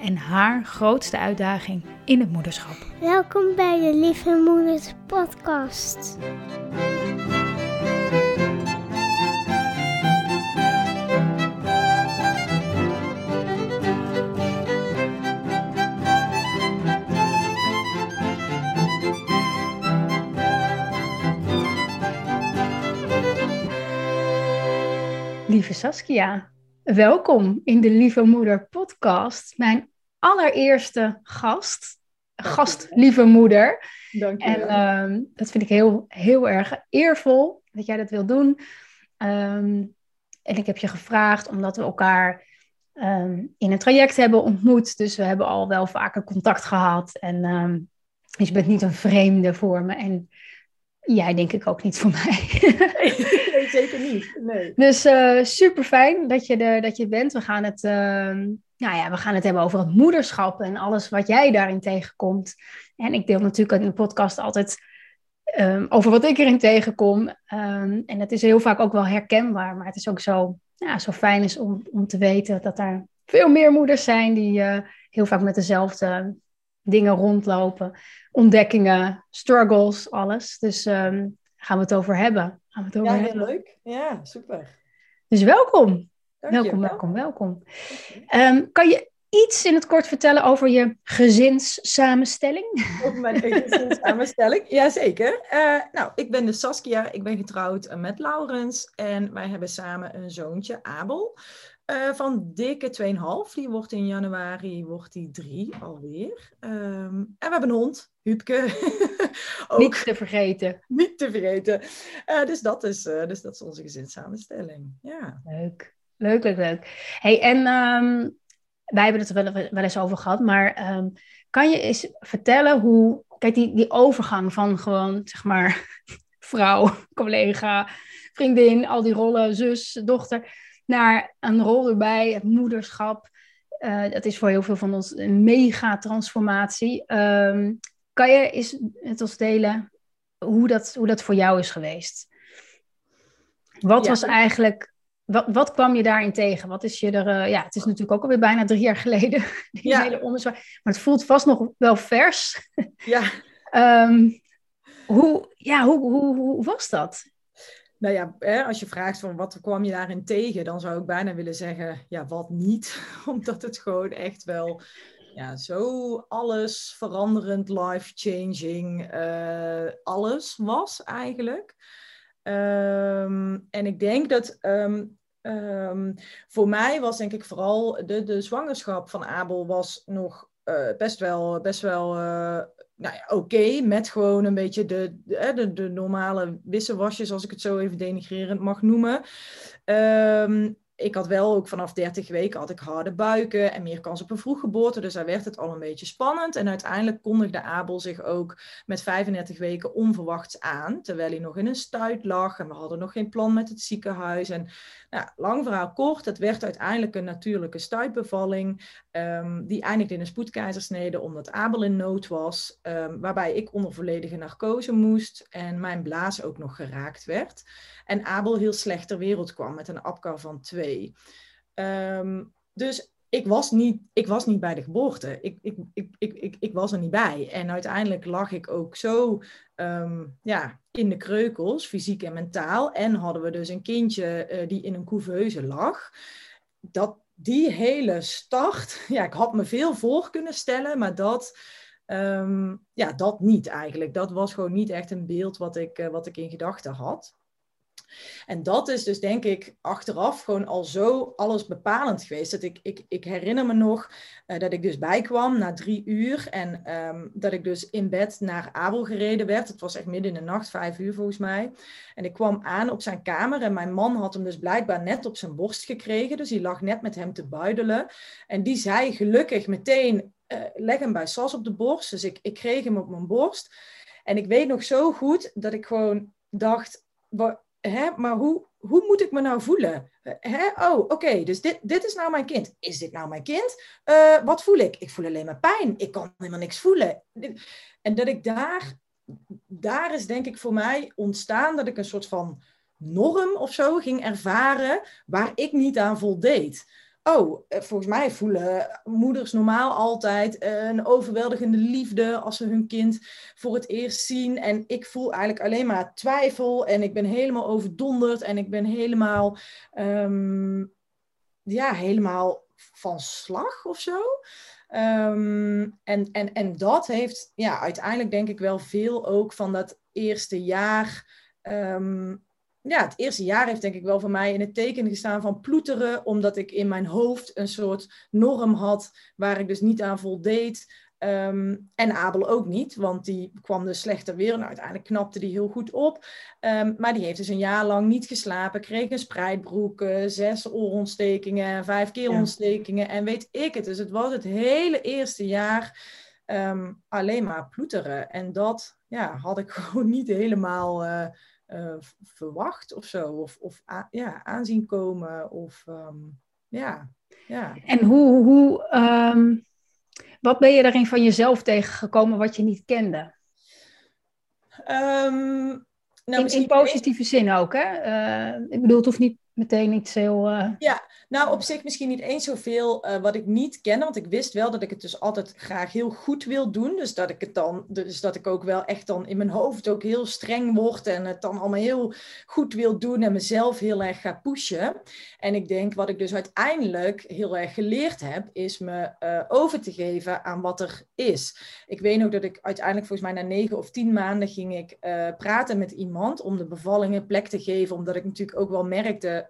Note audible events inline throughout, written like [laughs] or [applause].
en haar grootste uitdaging in het moederschap. Welkom bij de Lieve Moeders Podcast. Lieve Saskia, welkom in de Lieve Moeder podcast. Mijn allereerste gast, gast lieve moeder. Dank je En wel. ehm, dat vind ik heel, heel erg eervol dat jij dat wil doen. Ehm, en ik heb je gevraagd omdat we elkaar ehm, in een traject hebben ontmoet. Dus we hebben al wel vaker contact gehad. En dus je bent niet een vreemde voor me. En jij denk ik ook niet voor mij. nee, [laughs] zeker niet. Nee. Dus super fijn dat je er dat je bent. We gaan, het, ehm, nou ja, we gaan het hebben over het moederschap en alles wat jij daarin tegenkomt. En ik deel natuurlijk in de podcast altijd ehm, over wat ik erin tegenkom. Ehm, en dat is heel vaak ook wel herkenbaar. Maar het is ook zo, ja, zo fijn is om, om te weten dat er veel meer moeders zijn die eh, heel vaak met dezelfde dingen rondlopen. Ontdekkingen, struggles, alles. Dus ehm, gaan we het over hebben. Gaan we het over Ja, heel hebben. leuk. Ja, super. Dus welkom. Dank je welkom, wel. welkom, welkom. Ehm, kan je iets in het kort vertellen over je gezinssamenstelling? Over mijn [laughs] gezinssamenstelling. Jazeker. Eh nou, ik ben de Saskia. Ik ben getrouwd eh, met Laurens. En wij hebben samen een zoontje, Abel. Eh, van dikke 2,5. Die wordt in januari wordt die drie alweer. Ehm, en we hebben een hond, Huubke. [laughs] Ook Niet te vergeten. niet te vergeten. Eh, dus, dat is, eh, dus dat is onze gezinssamenstelling. Ja. Leuk, leuk, leuk, leuk. Hey, en ehm, wij hebben het er wel, wel eens over gehad, maar ehm, kan je eens vertellen hoe, kijk, die, die overgang van gewoon, zeg maar, [laughs] vrouw, collega, vriendin, al die rollen, zus, dochter, naar een rol erbij, het moederschap. Eh, dat is voor heel veel van ons een mega transformatie. Ehm, kan je eens met ons delen hoe dat, hoe dat voor jou is geweest? Wat Ja. was eigenlijk, wat, wat kwam je daarin tegen? Wat is je er, eh, ja, het is natuurlijk ook alweer bijna drie jaar geleden, [laughs] die Ja. hele ommezwaai. Maar het voelt vast nog wel vers. ja. [laughs] Ehm, hoe, ja, hoe, hoe, hoe was dat? Nou ja, als je vraagt van wat kwam je daarin tegen, dan zou ik bijna willen zeggen, ja, wat niet. [laughs] Omdat het gewoon echt wel ja, zo alles veranderend, life-changing, eh, alles was eigenlijk. Ehm, en ik denk dat ehm, ehm, voor mij was denk ik vooral de, de zwangerschap van Abel was nog eh, best wel, best wel eh, nou ja, oké, met gewoon een beetje de, de, de, normale wisselwasjes, als ik het zo even denigrerend mag noemen. Ehm, ik had wel ook vanaf 30 weken had ik harde buiken en meer kans op een vroeggeboorte. Dus daar werd het al een beetje spannend. En uiteindelijk kondigde Abel zich ook met 35 weken onverwachts aan. Terwijl hij nog in een stuit lag en we hadden nog geen plan met het ziekenhuis. En nou, lang verhaal kort, het werd uiteindelijk een natuurlijke stuitbevalling. ehm, die eindigde in een spoedkeizersnede omdat Abel in nood was. ehm, waarbij ik onder volledige narcose moest en mijn blaas ook nog geraakt werd. En Abel heel slecht ter wereld kwam met een APCAR van 2. Ehm, dus ik was, niet, ik was niet bij de geboorte. Ik, ik, ik, ik, ik, ik was er niet bij. En uiteindelijk lag ik ook zo ehm, ja, in de kreukels, fysiek en mentaal. En hadden we dus een kindje eh, die in een couveuse lag. Dat, die hele start, [laughs] ja, ik had me veel voor kunnen stellen, maar dat, ehm, ja, dat niet eigenlijk. Dat was gewoon niet echt een beeld wat ik, eh, wat ik in gedachten had. En dat is dus denk ik achteraf gewoon al zo alles bepalend geweest. Dat ik, ik, ik herinner me nog uh, dat ik dus bijkwam na drie uur en um, dat ik dus in bed naar Abel gereden werd. Het was echt midden in de nacht, vijf uur volgens mij. En ik kwam aan op zijn kamer en mijn man had hem dus blijkbaar net op zijn borst gekregen. Dus die lag net met hem te buidelen. En die zei gelukkig meteen, uh, leg hem bij Sas op de borst. Dus ik, ik kreeg hem op mijn borst. En ik weet nog zo goed dat ik gewoon dacht, hè, maar hoe, hoe moet ik me nou voelen? Hè? Oh, oké, dus dit, dit is nou mijn kind. Is dit nou mijn kind? Uh, wat voel ik? Ik voel alleen maar pijn. Ik kan helemaal niks voelen. En dat ik daar, daar is denk ik voor mij ontstaan dat ik een soort van norm of zo ging ervaren waar ik niet aan voldeed oh, eh, volgens mij voelen moeders normaal altijd een overweldigende liefde als ze hun kind voor het eerst zien. En ik voel eigenlijk alleen maar twijfel en ik ben helemaal overdonderd en ik ben helemaal, um, ja, helemaal van slag of zo. Um, en, en, en dat heeft ja, uiteindelijk denk ik wel veel ook van dat eerste jaar um, ja, het eerste jaar heeft denk ik wel voor mij in het teken gestaan van ploeteren, omdat ik in mijn hoofd een soort norm had waar ik dus niet aan voldeed. Um, en Abel ook niet, want die kwam dus slechter weer. Nou, uiteindelijk knapte die heel goed op. Um, maar die heeft dus een jaar lang niet geslapen, kreeg een spreidbroek, zes oorontstekingen, vijf keelontstekingen en weet ik het. Dus het was het hele eerste jaar um, alleen maar ploeteren. En dat ja, had ik [laughs] gewoon niet helemaal... Uh, uh, verwacht of zo. Of, of ja, aanzien komen. Of um, ja, ja. En hoe, hoe um, wat ben je daarin van jezelf tegengekomen wat je niet kende? Um, nou, in, in, positieve zin ook, hè? Uh, ik bedoel, het hoeft niet meteen iets heel. Uh... Ja, nou op zich misschien niet eens zoveel uh, wat ik niet ken, want ik wist wel dat ik het dus altijd graag heel goed wil doen. Dus dat ik het dan, dus dat ik ook wel echt dan in mijn hoofd ook heel streng word en het dan allemaal heel goed wil doen en mezelf heel erg ga pushen. En ik denk wat ik dus uiteindelijk heel erg geleerd heb, is me uh, over te geven aan wat er is. Ik weet ook dat ik uiteindelijk volgens mij na negen of tien maanden ging ik praten met iemand om de bevallingen plek te geven, omdat ik natuurlijk ook wel merkte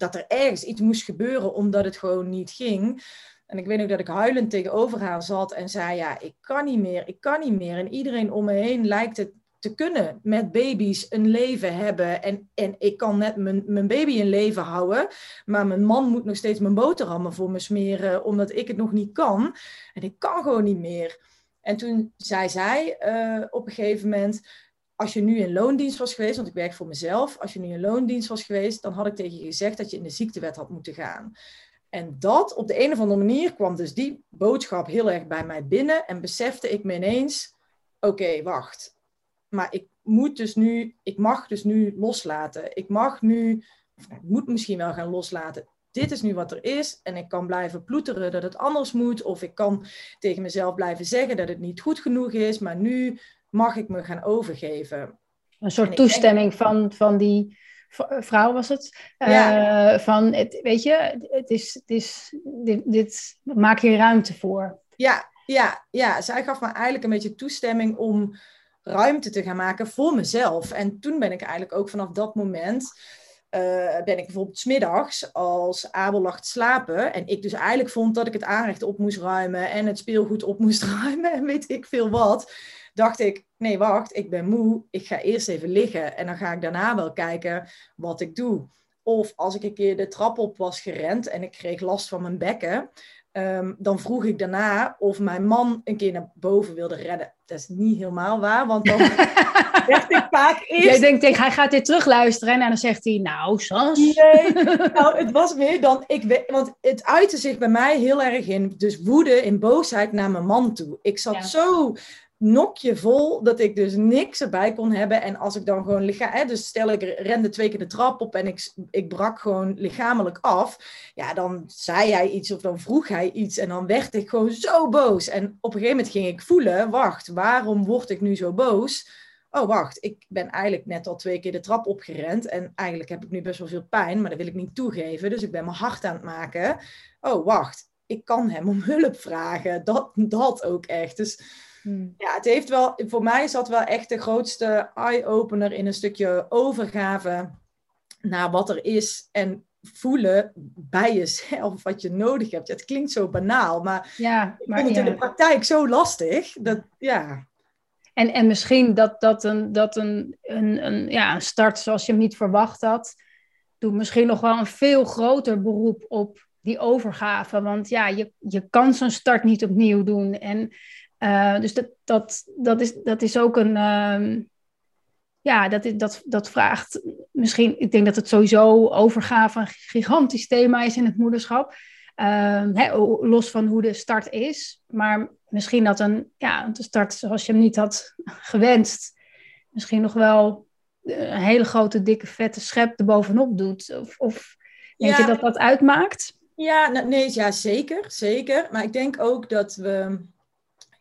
dat er ergens iets moest gebeuren omdat het gewoon niet ging. En ik weet ook dat ik huilend tegenover haar zat en zei: Ja, ik kan niet meer, ik kan niet meer. En iedereen om me heen lijkt het te kunnen met baby's een leven hebben. En, en ik kan net mijn, mijn baby in leven houden, maar mijn man moet nog steeds mijn boterhammen voor me smeren, omdat ik het nog niet kan. En ik kan gewoon niet meer. En toen zei zij uh, op een gegeven moment als je nu in loondienst was geweest, want ik werk voor mezelf, als je nu in loondienst was geweest, dan had ik tegen je gezegd dat je in de ziektewet had moeten gaan. En dat op de een of andere manier kwam dus die boodschap heel erg bij mij binnen en besefte ik me ineens, oké, wacht, maar ik moet dus nu, ik mag dus nu loslaten. Ik mag nu, of ik moet misschien wel gaan loslaten. Dit is nu wat er is en ik kan blijven ploeteren dat het anders moet. Of ik kan tegen mezelf blijven zeggen dat het niet goed genoeg is, maar nu mag ik me gaan overgeven. Een soort toestemming van, van die vrouw was het. Ja. Uh, van, het, weet je, het is, het is, dit, dit maak je ruimte voor. Ja, ja, ja, zij gaf me eigenlijk een beetje toestemming om ruimte te gaan maken voor mezelf. En toen ben ik eigenlijk ook vanaf dat moment uh, ben ik bijvoorbeeld smiddags als Abel lag te slapen en ik dus eigenlijk vond dat ik het aanrecht op moest ruimen en het speelgoed op moest [laughs] ruimen en weet ik veel wat, dacht ik, nee wacht, ik ben moe, ik ga eerst even liggen en dan ga ik daarna wel kijken wat ik doe. Of als ik een keer de trap op was gerend en ik kreeg last van mijn bekken, Um, dan vroeg ik daarna of mijn man een keer naar boven wilde redden. Dat is niet helemaal waar, want dan [laughs] dacht ik vaak eerst... Jij denkt, hij gaat dit terugluisteren en dan zegt hij, nou, Sas. Nee, [laughs] nou, het was meer dan, ik want het uitte zich bij mij heel erg in, dus woede, in boosheid naar mijn man toe. Ik zat zo nokje vol dat ik dus niks erbij kon hebben. En als ik dan gewoon lichaam, dus stel ik rende twee keer de trap op en ik, ik brak gewoon lichamelijk af. Ja, dan zei hij iets of dan vroeg hij iets en dan werd ik gewoon zo boos. En op een gegeven moment ging ik voelen, wacht, waarom word ik nu zo boos? Oh, wacht, ik ben eigenlijk net al twee keer de trap opgerend en eigenlijk heb ik nu best wel veel pijn, maar dat wil ik niet toegeven. Dus ik ben mijn hart aan het maken. Oh, wacht, ik kan hem om hulp vragen. Dat, dat ook echt. Dus Hmm. Ja, het heeft wel, voor mij is dat wel echt de grootste eye-opener in een stukje overgave naar wat er is en voelen bij jezelf [laughs] wat je nodig hebt. het klinkt zo banaal, maar, ja, maar ik vind het in de praktijk zo lastig. Dat, ja. En, en misschien dat, dat, een, dat een, een, een, ja, een start zoals je hem niet verwacht had, doet misschien nog wel een veel groter beroep op die overgave. Want ja, je, je kan zo'n start niet opnieuw doen. En uh, dus dat, dat, dat, is, dat is ook een. Uh, ja, dat, dat, dat vraagt misschien. Ik denk dat het sowieso overgave een gigantisch thema is in het moederschap. Uh, los van hoe de start is. Maar misschien dat een, ja, de start zoals je hem niet had gewenst. Misschien nog wel een hele grote, dikke, vette schep erbovenop doet. Of, of denk je dat dat uitmaakt? Ja, nee, ja, zeker, zeker. Maar ik denk ook dat we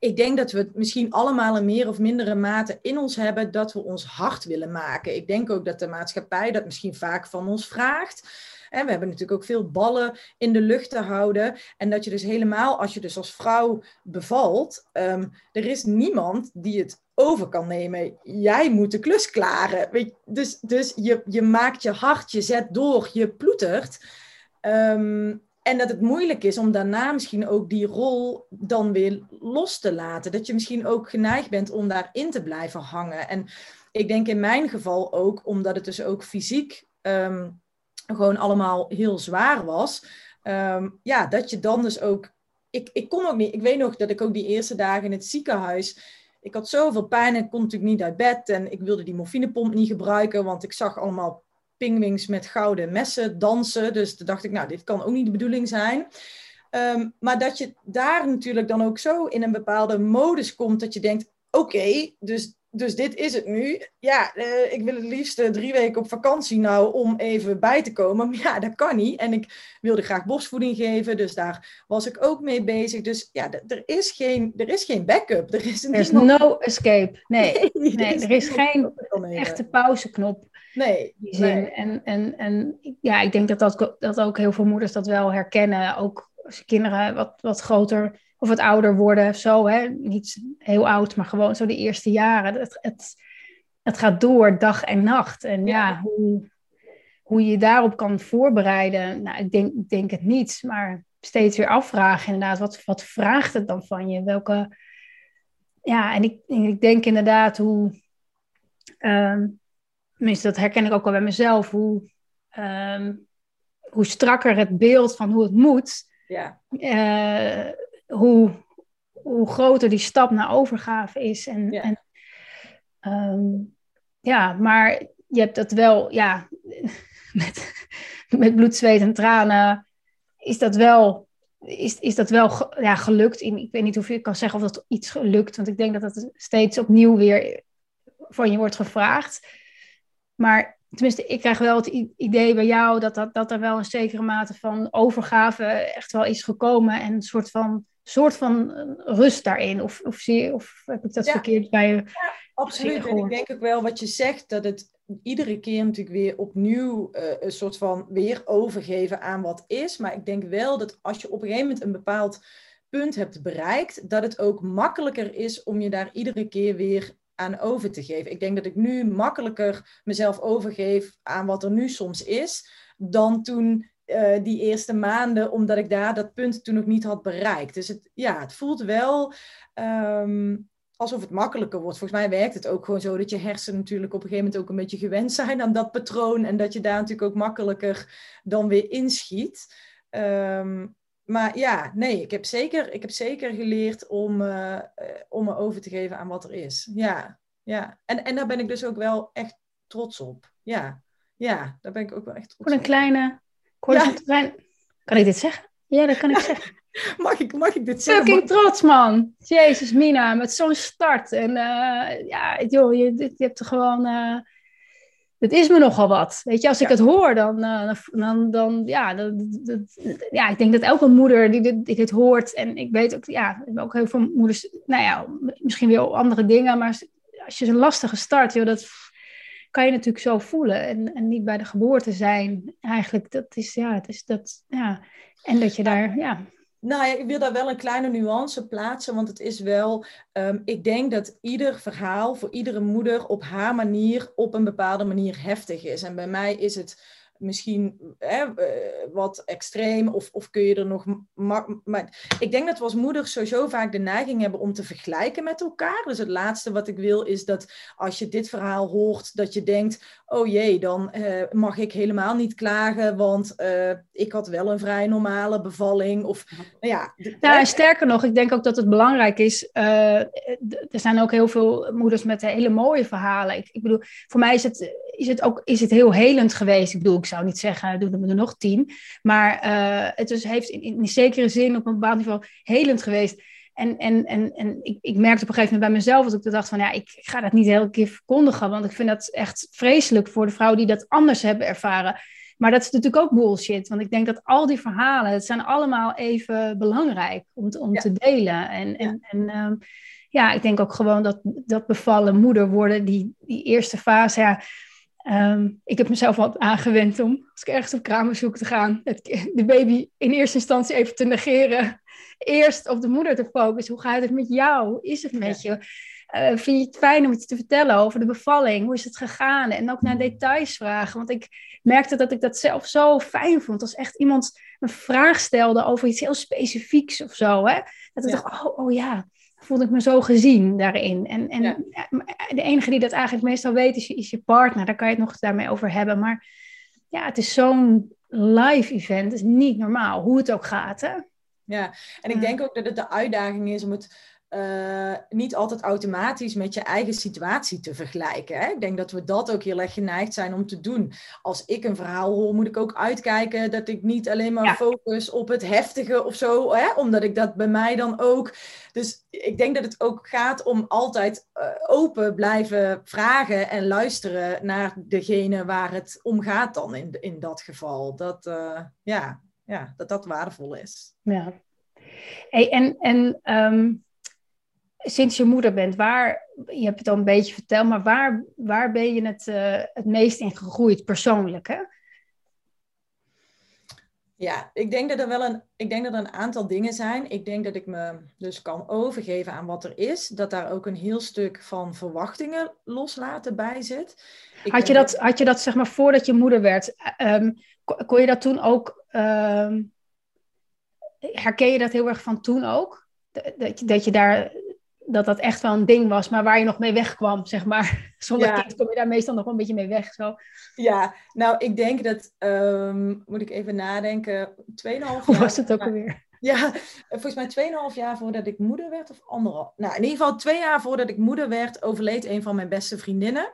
ik denk dat we het misschien allemaal in meer of mindere mate in ons hebben dat we ons hard willen maken. Ik denk ook dat de maatschappij dat misschien vaak van ons vraagt. En we hebben natuurlijk ook veel ballen in de lucht te houden. En dat je dus helemaal, als je dus als vrouw bevalt, um, er is niemand die het over kan nemen. Jij moet de klus klaren. Weet? Dus, dus je, je maakt je hart, je zet door, je ploetert. Um, en dat het moeilijk is om daarna misschien ook die rol dan weer los te laten. Dat je misschien ook geneigd bent om daarin te blijven hangen. En ik denk in mijn geval ook, omdat het dus ook fysiek ehm, gewoon allemaal heel zwaar was. Ehm, ja, dat je dan dus ook. Ik, ik kon ook niet. Ik weet nog dat ik ook die eerste dagen in het ziekenhuis. Ik had zoveel pijn en kon natuurlijk niet uit bed. En ik wilde die morfinepomp niet gebruiken, want ik zag allemaal pingwings met gouden messen dansen. Dus toen dacht ik, nou, dit kan ook niet de bedoeling zijn. Ehm, maar dat je daar natuurlijk dan ook zo in een bepaalde modus komt dat je denkt, oké, dus, dus dit is het nu. Ja, uh, ik wil het liefst uh, drie weken op vakantie nou om even bij te komen. Maar ja, dat kan niet. En ik wilde graag borstvoeding geven, dus daar was ik ook mee bezig. Dus ja, er is geen, er is geen backup. Er is, er is no escape. Nee, [laughs] nee, nee er is geen echte pauzeknop. Nee. Die zin. En, en, en ja, ik denk dat, dat, dat ook heel veel moeders dat wel herkennen. Ook als kinderen wat, wat groter of wat ouder worden. Zo, hè? Niet heel oud, maar gewoon zo de eerste jaren. Het, het, het gaat door dag en nacht. En ja, hoe, hoe je daarop kan voorbereiden, nou, ik denk, ik denk het niet. Maar steeds weer afvragen inderdaad. Wat, wat vraagt het dan van je? Welke... Ja, en ik, ik denk inderdaad hoe... Ehm, tenminste, dat herken ik ook wel bij mezelf, hoe, ehm, hoe strakker het beeld van hoe het moet, ja. Uh, hoe, hoe groter die stap naar overgave is. En, ja. En, um, ja, maar je hebt dat wel, ja, [laughs] met, met bloed, zweet en tranen is dat wel, is, is dat wel ja, gelukt. In, ik weet niet of je kan zeggen of dat iets gelukt, want ik denk dat het steeds opnieuw weer van je wordt gevraagd. Maar tenminste, ik krijg wel het idee bij jou dat, dat, dat er wel een zekere mate van overgave echt wel is gekomen. En een soort van, soort van rust daarin. Of, of, zie, of heb ik dat verkeerd bij je? Ja, absoluut. En ik denk ook wel wat je zegt, dat het iedere keer natuurlijk weer opnieuw uh, een soort van weer overgeven aan wat is. Maar ik denk wel dat als je op een gegeven moment een bepaald punt hebt bereikt, dat het ook makkelijker is om je daar iedere keer weer aan over te geven. Ik denk dat ik nu makkelijker mezelf overgeef aan wat er nu soms is, dan toen uh, die eerste maanden, omdat ik daar dat punt toen nog niet had bereikt. Dus het, ja, het voelt wel um, alsof het makkelijker wordt. Volgens mij werkt het ook gewoon zo dat je hersenen natuurlijk op een gegeven moment ook een beetje gewend zijn aan dat patroon en dat je daar natuurlijk ook makkelijker dan weer inschiet. Um, maar ja, nee, ik heb zeker, ik heb zeker geleerd om, uh, om me over te geven aan wat er is. Ja, ja. En, en daar ben ik dus ook wel echt trots op. Ja, ja daar ben ik ook wel echt trots op. een kleine, ja. klein... Kan ik dit zeggen? Ja, dat kan ik [laughs] zeggen. mag, ik, mag ik dit zeggen? Fucking trots, man. Jezus, Mina, met zo'n start. En uh, ja, joh, je, je hebt er gewoon het is me nogal wat. Weet je, als ik het hoor, dan, uh, dan, dan ja, dat, dat, ja, ik denk dat elke moeder die dit, die dit hoort, en ik weet ook, ja, ook heel veel moeders, nou ja, misschien wel andere dingen, maar als je een lastige start, joh, dat kan je natuurlijk zo voelen en, en niet bij de geboorte zijn. Eigenlijk, dat is, ja, het is dat, ja. En dat je daar, ja. Nou ja, ik wil daar wel een kleine nuance plaatsen, want het is wel, ehm, ik denk dat ieder verhaal voor iedere moeder op haar manier, op een bepaalde manier heftig is. En bij mij is het misschien hè, eh, wat extreem of, of kun je er nog... Maar ik denk dat we als moeders sowieso vaak de neiging hebben om te vergelijken met elkaar. Dus het laatste wat ik wil is dat als je dit verhaal hoort, dat je denkt, oh jee, dan uh, mag ik helemaal niet klagen, want uh, ik had wel een vrij normale bevalling. Of, nou ja, nou, sterker nog, ik denk ook dat het belangrijk is. er zijn ook heel veel moeders met hele mooie verhalen. Ik, ik bedoel, voor mij is het, is het ook is het heel helend geweest. Ik bedoel, ik zou niet zeggen, doen we er nog tien. Maar uh, het is, heeft in, in zekere zin op een bepaald niveau helend geweest. En, en, en, en ik, ik merkte op een gegeven moment bij mezelf, dat ik dacht van ja, ik, ga dat niet elke keer verkondigen, want ik vind dat echt vreselijk voor de vrouwen die dat anders hebben ervaren. Maar dat is natuurlijk ook bullshit, want ik denk dat al die verhalen, het zijn allemaal even belangrijk om, te, om te delen. En, ja. en, en um, ja, ik denk ook gewoon dat, dat bevallen moeder worden, die, die eerste fase, ja, Um, ik heb mezelf wat aangewend om, als ik ergens op kraambezoek te gaan, het, de baby in eerste instantie even te negeren. Eerst op de moeder te focussen. Hoe gaat het met jou? Hoe is het met je? Uh, vind je het fijn om iets te vertellen over de bevalling? Hoe is het gegaan? En ook naar details vragen. Want ik merkte dat ik dat zelf zo fijn vond. Als echt iemand een vraag stelde over iets heel specifieks of zo. Hè? Dat ik ja. dacht, oh, oh ja, voelde ik me zo gezien daarin. En, en ja. de enige die dat eigenlijk meestal weet is je, is je partner. Daar kan je het nog daarmee over hebben. Maar ja, het is zo'n live event. Het is niet normaal, hoe het ook gaat. Hè? Ja, en ik denk ook dat het de uitdaging is om het uh, niet altijd automatisch met je eigen situatie te vergelijken. Hè? Ik denk dat we dat ook heel erg geneigd zijn om te doen. Als ik een verhaal hoor, moet ik ook uitkijken dat ik niet alleen maar ja. focus op het heftige of zo, hè? omdat ik dat bij mij dan ook. Dus ik denk dat het ook gaat om altijd uh, open blijven vragen en luisteren naar degene waar het om gaat dan in, in dat geval. Dat, uh, ja, ja, dat dat waardevol is. Ja. Hey, en en um sinds je moeder bent, waar, je hebt het al een beetje verteld, maar waar, waar ben je het, uh, het meest in gegroeid persoonlijk? Hè? Ja, ik denk dat er wel een, ik denk dat er een aantal dingen zijn. Ik denk dat ik me dus kan overgeven aan wat er is. Dat daar ook een heel stuk van verwachtingen loslaten bij zit. Ik had, je dat, had je dat zeg maar voordat je moeder werd, um, kon je dat toen ook, um, herken je dat heel erg van toen ook? Dat je, dat je daar dat dat echt wel een ding was, maar waar je nog mee wegkwam, zeg maar. [laughs] Zonder ja. kind kom je daar meestal nog wel een beetje mee weg. Zo. Ja, nou, ik denk dat, um, moet ik even nadenken, 2,5 jaar. Hoe was het ook alweer? Ja, volgens mij 2,5 jaar voordat ik moeder werd, of anderhalf. Nou, in ieder geval twee jaar voordat ik moeder werd, overleed een van mijn beste vriendinnen.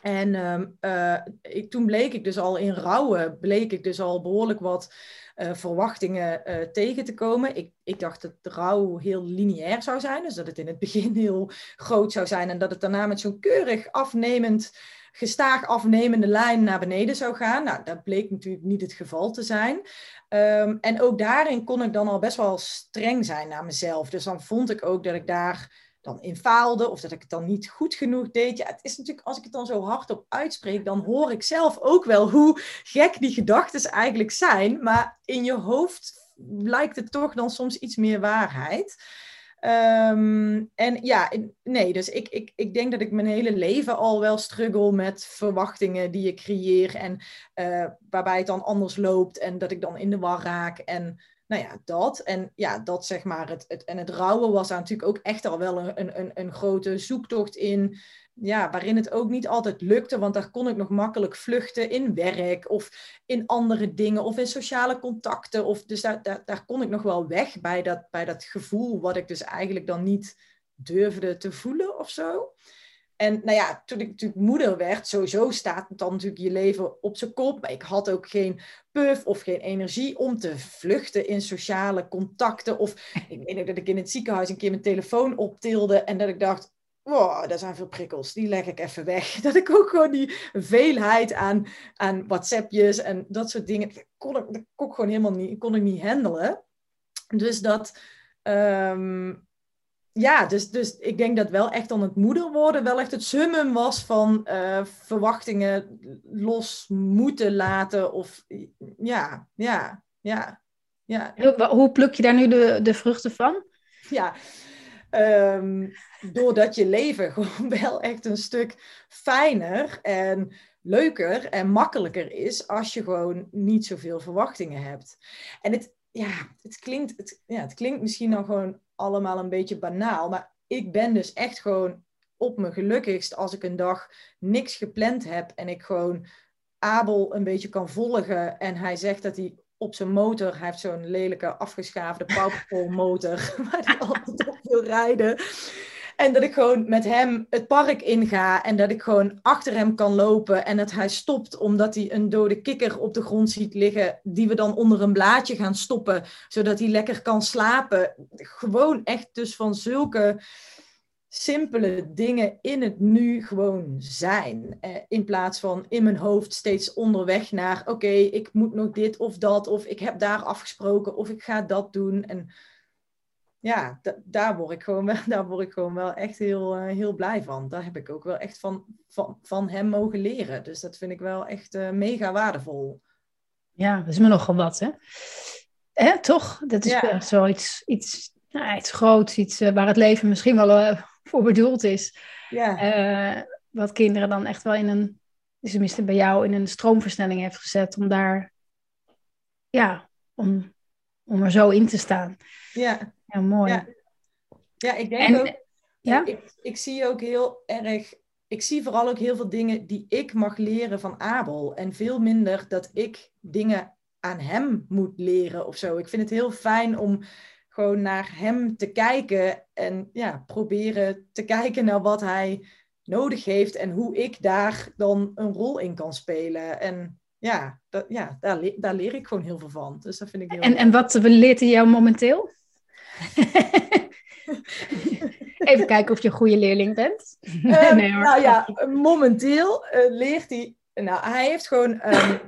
En um, uh, ik, toen bleek ik dus al in rouwen, bleek ik dus al behoorlijk wat uh, verwachtingen uh, tegen te komen. Ik, ik dacht dat rouw heel lineair zou zijn, dus dat het in het [laughs] begin heel groot zou zijn en dat het daarna met zo'n keurig afnemend, gestaag afnemende lijn naar beneden zou gaan. Nou, dat bleek natuurlijk niet het geval te zijn. Um, en ook daarin kon ik dan al best wel streng zijn naar mezelf. Dus dan vond ik ook dat ik daar dan in faalde of dat ik het dan niet goed genoeg deed. Ja, het is natuurlijk, als ik het dan zo hardop uitspreek, dan hoor ik zelf ook wel hoe gek die gedachten eigenlijk zijn. Maar in je hoofd lijkt het toch dan soms iets meer waarheid. Um, en ja, nee, dus ik, ik, ik denk dat ik mijn hele leven al wel struggle met verwachtingen die je creëer en uh, waarbij het dan anders loopt en dat ik dan in de war raak en nou ja, dat. En ja, dat zeg maar. Het, het, en het rouwen was daar natuurlijk ook echt al wel een, een, een grote zoektocht in. Ja, waarin het ook niet altijd lukte, want daar kon ik nog makkelijk vluchten in werk of in andere dingen of in sociale contacten. Of, dus daar, daar, daar kon ik nog wel weg bij dat, bij dat gevoel wat ik dus eigenlijk dan niet durfde te voelen of zo. En nou ja, toen ik natuurlijk moeder werd, sowieso staat dan natuurlijk je leven op zijn kop. Maar ik had ook geen puff of geen energie om te vluchten in sociale contacten. Of ik weet ook dat ik in het ziekenhuis een keer mijn telefoon optilde en dat ik dacht, wow, daar zijn veel prikkels, die leg ik even weg. [laughs] Dat ik ook gewoon die veelheid aan, aan WhatsAppjes en dat soort dingen, dat kon ik, kon ik gewoon helemaal niet, kon ik niet handelen. Dus dat... Um, ja, dus, dus ik denk dat wel echt dan het moeder worden wel echt het summum was van uh, verwachtingen los moeten laten. Of ja, ja, ja. ja. Hoe, hoe pluk je daar nu de, de vruchten van? Ja, ehm, doordat je leven [laughs] gewoon wel echt een stuk fijner en leuker en makkelijker is als je gewoon niet zoveel verwachtingen hebt. En het, ja, het, klinkt, het, ja, het klinkt misschien dan gewoon allemaal een beetje banaal, maar ik ben dus echt gewoon op mijn gelukkigst als ik een dag niks gepland heb en ik gewoon Abel een beetje kan volgen en hij zegt dat hij op zijn motor, hij heeft zo'n lelijke afgeschaafde Powerpole motor [laughs] waar hij altijd op wil rijden. En dat ik gewoon met hem het park inga en dat ik gewoon achter hem kan lopen en dat hij stopt omdat hij een dode kikker op de grond ziet liggen, die we dan onder een blaadje gaan stoppen, zodat hij lekker kan slapen. Gewoon echt dus van zulke simpele dingen in het nu gewoon zijn. Eh, in plaats van in mijn hoofd steeds onderweg naar, oké, ik moet nog dit of dat, of ik heb daar afgesproken, of ik ga dat doen. En ja, daar, word ik gewoon wel, [laughs] daar word ik gewoon wel echt heel, uh, heel blij van. Daar heb ik ook wel echt van, van, van hem mogen leren. Dus dat vind ik wel echt uh, mega waardevol. Ja, dat is me nogal wat, hè? hè toch? Dat is ja. echt zoiets iets, nou, iets groots, iets uh, waar het leven misschien wel [laughs] voor bedoeld is. Ja. wat kinderen dan echt wel in een, tenminste bij jou, in een stroomversnelling heeft gezet om daar, ja, om, om er zo in te staan. Ja. Ja, mooi. Ja, ja ik denk ook. Ja? Ik, ik zie ook heel erg. Ik zie vooral ook heel veel dingen die ik mag leren van Abel. En veel minder dat ik dingen aan hem moet leren of zo. Ik vind het heel fijn om gewoon naar hem te kijken en ja, proberen te kijken naar wat hij nodig heeft en hoe ik daar dan een rol in kan spelen. En ja, dat, ja daar, daar leer ik gewoon heel veel van. Dus dat vind ik heel En, en wat leert hij jou momenteel? [laughs] Even kijken of je een goede leerling bent. Um, [laughs] nee, hoor. Nou ja, momenteel uh, leert hij. Nou, hij heeft gewoon um,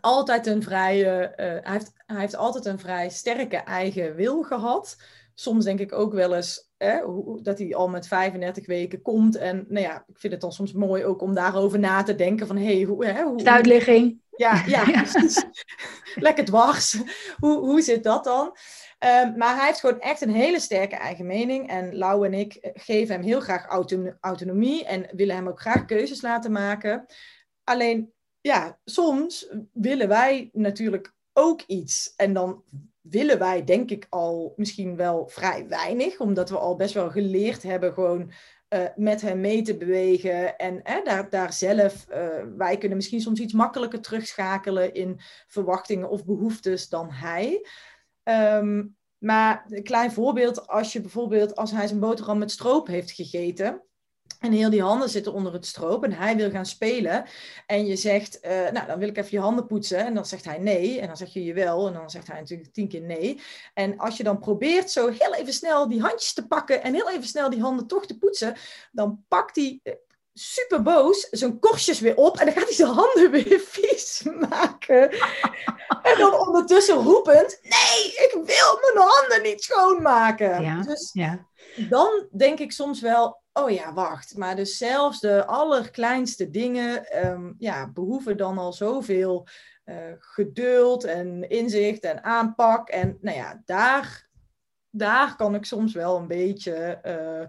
altijd een vrij. Uh, hij, heeft, hij heeft altijd een vrij sterke eigen wil gehad. Soms denk ik ook wel eens hoe, dat hij al met 35 weken komt. En nou ja, ik vind het dan soms mooi ook om daarover na te denken. Van hé, hey, hoe, hè, hoe. Ja, ja, [laughs] ja. Lekker dwars. hoe, hoe zit dat dan? Um, maar hij heeft gewoon echt een hele sterke eigen mening. En Lau en ik geven hem heel graag autonomie en willen hem ook graag keuzes laten maken. Alleen, ja, soms willen wij natuurlijk ook iets. En dan willen wij, denk ik, al misschien wel vrij weinig, omdat we al best wel geleerd hebben gewoon uh, met hem mee te bewegen. En eh, daar, daar zelf, uh, wij kunnen misschien soms iets makkelijker terugschakelen in verwachtingen of behoeftes dan hij. Um, maar een klein voorbeeld, als je bijvoorbeeld, als hij zijn boterham met stroop heeft gegeten. En heel die handen zitten onder het stroop en hij wil gaan spelen. En je zegt, uh, nou dan wil ik even je handen poetsen. En dan zegt hij nee. En dan zeg je je wel. En dan zegt hij natuurlijk tien keer nee. En als je dan probeert zo heel even snel die handjes te pakken. En heel even snel die handen toch te poetsen. Dan pakt hij super boos zijn korstjes weer op en dan gaat hij zijn handen weer [laughs] vies maken. en dan ondertussen roepend: Nee, ik wil mijn handen niet schoonmaken. Ja, dus ja. dan denk ik soms wel: Oh ja, wacht. Maar dus zelfs de allerkleinste dingen um, ja, behoeven dan al zoveel uh, geduld en inzicht en aanpak. En nou ja, daar, daar kan ik soms wel een beetje. Uh,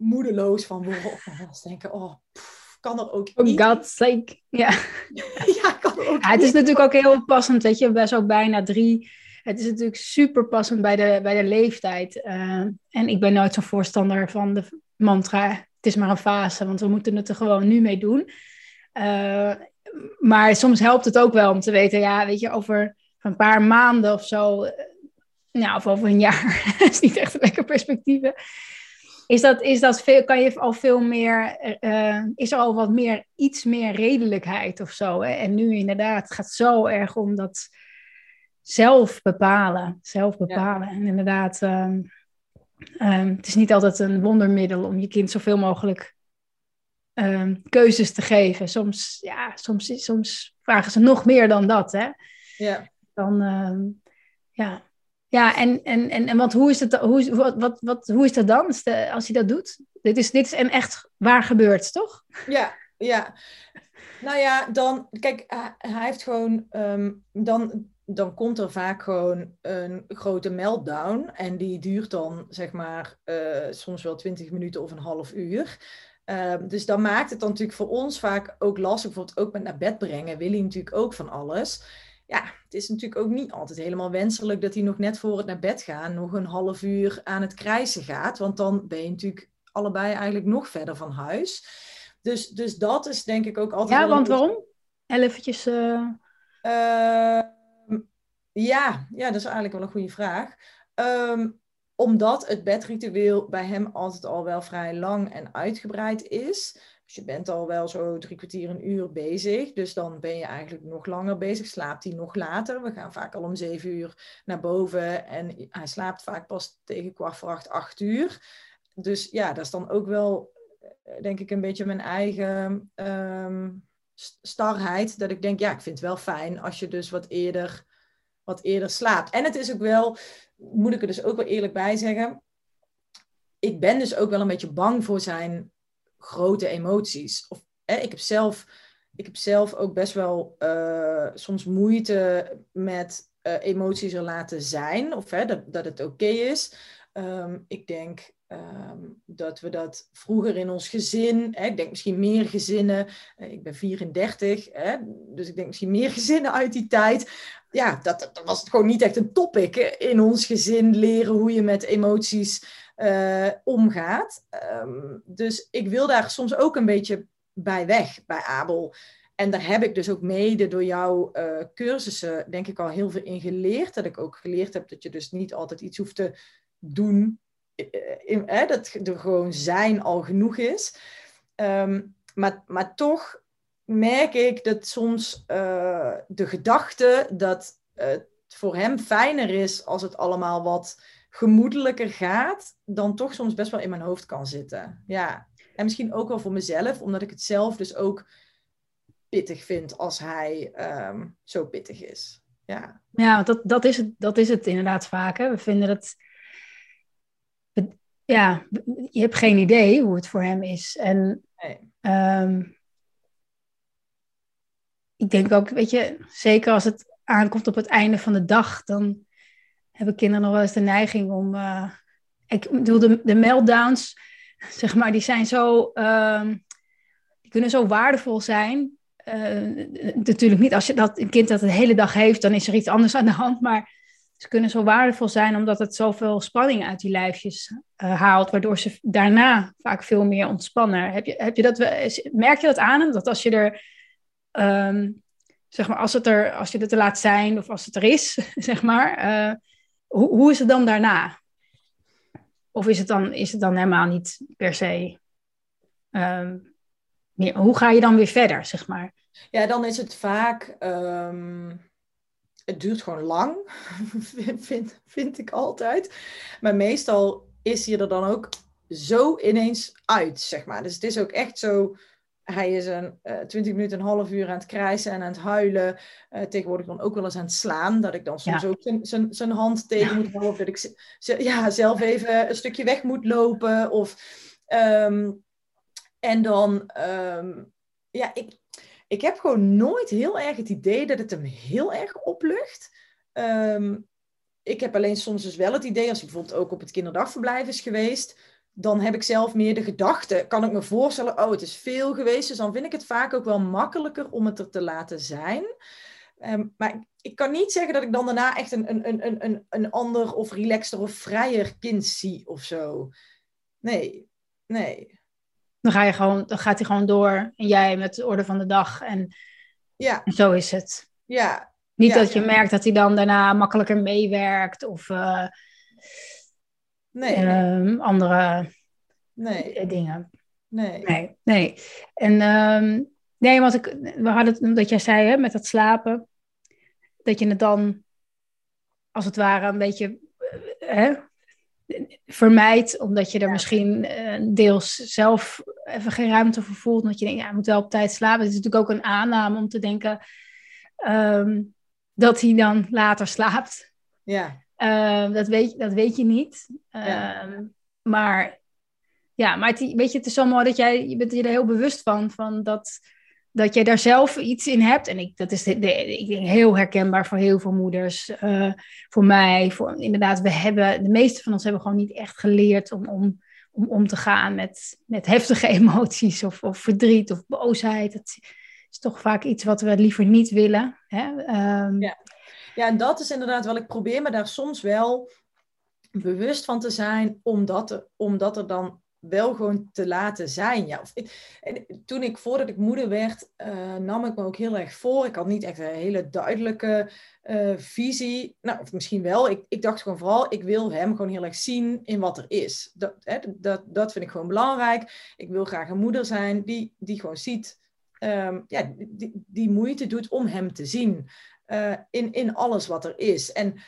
moedeloos van worden. Of denken, oh, pff, kan er ook Oh God's sake, ja. [laughs] ja, kan er ook ja, Het is natuurlijk ook heel passend, weet je, best ook bijna drie. Het is natuurlijk super passend bij de, bij de leeftijd. Uh, en ik ben nooit zo'n voorstander van de mantra, het is maar een fase, want we moeten het er gewoon nu mee doen. Uh, maar soms helpt het ook wel om te weten, ja, weet je, over een paar maanden of zo, nou, of over een jaar, [laughs] dat is niet echt een lekker perspectief. Is dat, is dat veel, kan je al veel meer, uh, is er al wat meer, iets meer redelijkheid of zo? Hè? En nu inderdaad, het gaat zo erg om dat zelf bepalen. Zelf bepalen. Ja. En inderdaad, um, um, het is niet altijd een wondermiddel om je kind zoveel mogelijk um, keuzes te geven. Soms, ja, soms, soms vragen ze nog meer dan dat. Hè? Ja. Dan, ja. Ja, en, en, en, en want hoe is het, hoe, wat, wat, wat, hoe is dat dan als hij dat doet? Dit is, dit is een echt waar gebeurd, toch? Ja, ja. Nou ja, dan, kijk, hij heeft gewoon, um, dan, dan komt er vaak gewoon een grote meltdown. En die duurt dan, zeg maar, eh, soms wel 20 minuten of een half uur. Ehm, dus dan maakt het dan natuurlijk voor ons vaak ook lastig. Bijvoorbeeld ook met naar bed brengen wil hij natuurlijk ook van alles. Ja, het is natuurlijk ook niet altijd helemaal wenselijk dat hij nog net voor het naar bed gaan nog een half uur aan het krijsen gaat. Want dan ben je natuurlijk allebei eigenlijk nog verder van huis. Dus, dus dat is denk ik ook altijd. Ja, want waarom? Eventjes. Uh... ja, ja, dat is eigenlijk wel een goede vraag. Ehm, omdat het bedritueel bij hem altijd al wel vrij lang en uitgebreid is. Dus je bent al wel zo drie kwartier, een uur bezig. Dus dan ben je eigenlijk nog langer bezig. Slaapt hij nog later. We gaan vaak al om zeven uur naar boven. En hij slaapt vaak pas tegen kwart voor acht, acht uur. Dus ja, dat is dan ook wel, eh, denk ik, een beetje mijn eigen um, starheid. Dat ik denk, ja, ik vind het wel fijn als je dus wat eerder, wat eerder slaapt. En het is ook wel, moet ik er dus ook wel eerlijk bij zeggen. Ik ben dus ook wel een beetje bang voor zijn grote emoties. Of, hè, ik, heb zelf, ik heb zelf ook best wel uh, soms moeite met uh, emoties er laten zijn. Of hè, dat, dat het oké is. Um, ik denk Um, dat we dat vroeger in ons gezin, hè, ik denk misschien meer gezinnen, ik ben 34, hè, dus ik denk misschien meer [laughs] gezinnen uit die tijd. Ja, dat, dat was gewoon niet echt een topic in ons gezin, leren hoe je met emoties omgaat. Um, dus ik wil daar soms ook een beetje bij weg, bij Abel. En daar heb ik dus ook mede door jouw uh, cursussen, denk ik, al heel veel in geleerd. Dat ik ook geleerd heb dat je dus niet altijd iets hoeft te doen hè, dat er gewoon zijn al genoeg is. Um, maar, maar toch merk ik dat soms de gedachte dat het voor hem fijner is als het allemaal wat gemoedelijker gaat, dan toch soms best wel in mijn hoofd kan zitten. Ja. En misschien ook wel voor mezelf, omdat ik het zelf dus ook pittig vind als hij um, zo pittig is. Ja, ja dat, dat, is het, dat is het inderdaad vaak. Hè? We vinden het ja, je hebt geen idee hoe het voor hem is. En um, ik denk ook, weet je, zeker als het aankomt op het einde van de dag, dan hebben kinderen nog wel eens de neiging om. Uh, ik bedoel, de, de meltdowns, zeg maar, die zijn zo. Um, die kunnen zo waardevol zijn. Uh, natuurlijk niet als je dat een kind dat de hele dag heeft, dan is er iets anders aan de hand. Maar ze kunnen zo waardevol zijn omdat het zoveel spanning uit die lijfjes uh, haalt, waardoor ze daarna vaak veel meer ontspannen. Heb je, heb je dat, merk je dat aan Dat als je er, um, zeg maar, als, het er, als je het er laat zijn of als het er is, [laughs] zeg maar, hoe, hoe is het dan daarna? Of is het dan, is het dan helemaal niet per se? Meer, hoe ga je dan weer verder, zeg maar? Ja, dan is het vaak. Um het duurt gewoon lang, [laughs] vind, vind ik altijd. Maar meestal is hij er dan ook zo ineens uit, zeg maar. Dus het is ook echt zo, hij is een uh, 20 minuten, een half uur aan het krijsen en aan het huilen. Uh, tegenwoordig dan ook wel eens aan het slaan, dat ik dan soms ook zijn hand tegen moet houden. Of dat ik ja, zelf even een stukje weg moet lopen. Of, um, en dan, um, ja, ik, ik heb gewoon nooit heel erg het idee dat het hem heel erg oplucht. Um, ik heb alleen soms dus wel het idee, als hij bijvoorbeeld ook op het kinderdagverblijf is geweest, dan heb ik zelf meer de gedachte, kan ik me voorstellen, oh het is veel geweest, dus dan vind ik het vaak ook wel makkelijker om het er te laten zijn. Um, maar ik kan niet zeggen dat ik dan daarna echt een, een, een, een, een ander of relaxter of vrijer kind zie of zo. Nee, nee. Dan, ga je gewoon, dan gaat hij gewoon door en jij met de orde van de dag. En, ja. en zo is het. Ja. Niet dat je merkt dat hij dan daarna makkelijker meewerkt of uh, nee, uh, andere nee. dingen. Nee. Nee, nee. En um, nee, want ik, we hadden het, dat jij zei hè, met dat slapen, dat je het dan als het ware een beetje uh, hè, vermijdt, omdat je er misschien uh, deels zelf even geen ruimte voor voelt. Omdat je denkt, ja, ik moet wel op tijd slapen. Het is natuurlijk ook een aanname om te denken um, dat hij dan later slaapt. Ja. Uh, dat, weet, dat weet je niet. Uh, ja. Maar ja, maar het, weet je, het is zo mooi dat jij, je bent je er heel bewust van, van dat, dat jij daar zelf iets in hebt. En ik, dat is de, ik denk heel herkenbaar voor heel veel moeders. Uh, voor mij, voor, inderdaad, we hebben, de meeste van ons hebben gewoon niet echt geleerd om, om, om om te gaan met, met heftige [laughs] emoties of, of verdriet of boosheid. Het is toch vaak iets wat we liever niet willen. Hè? Um, ja. Ja, en dat is inderdaad wel, ik probeer me daar soms wel bewust van te zijn, omdat er, omdat er dan wel gewoon te laten zijn. Ja. En toen ik, voordat ik moeder werd, uh, nam ik me ook heel erg voor. Ik had niet echt een hele duidelijke uh, visie. Nou, of misschien wel. Ik, ik dacht gewoon vooral, ik wil hem gewoon heel erg zien in wat er is. Dat, hè, dat, dat vind ik gewoon belangrijk. Ik wil graag een moeder zijn die, die gewoon ziet, um, ja, die, die moeite doet om hem te zien. Uh, in, in alles wat er is. En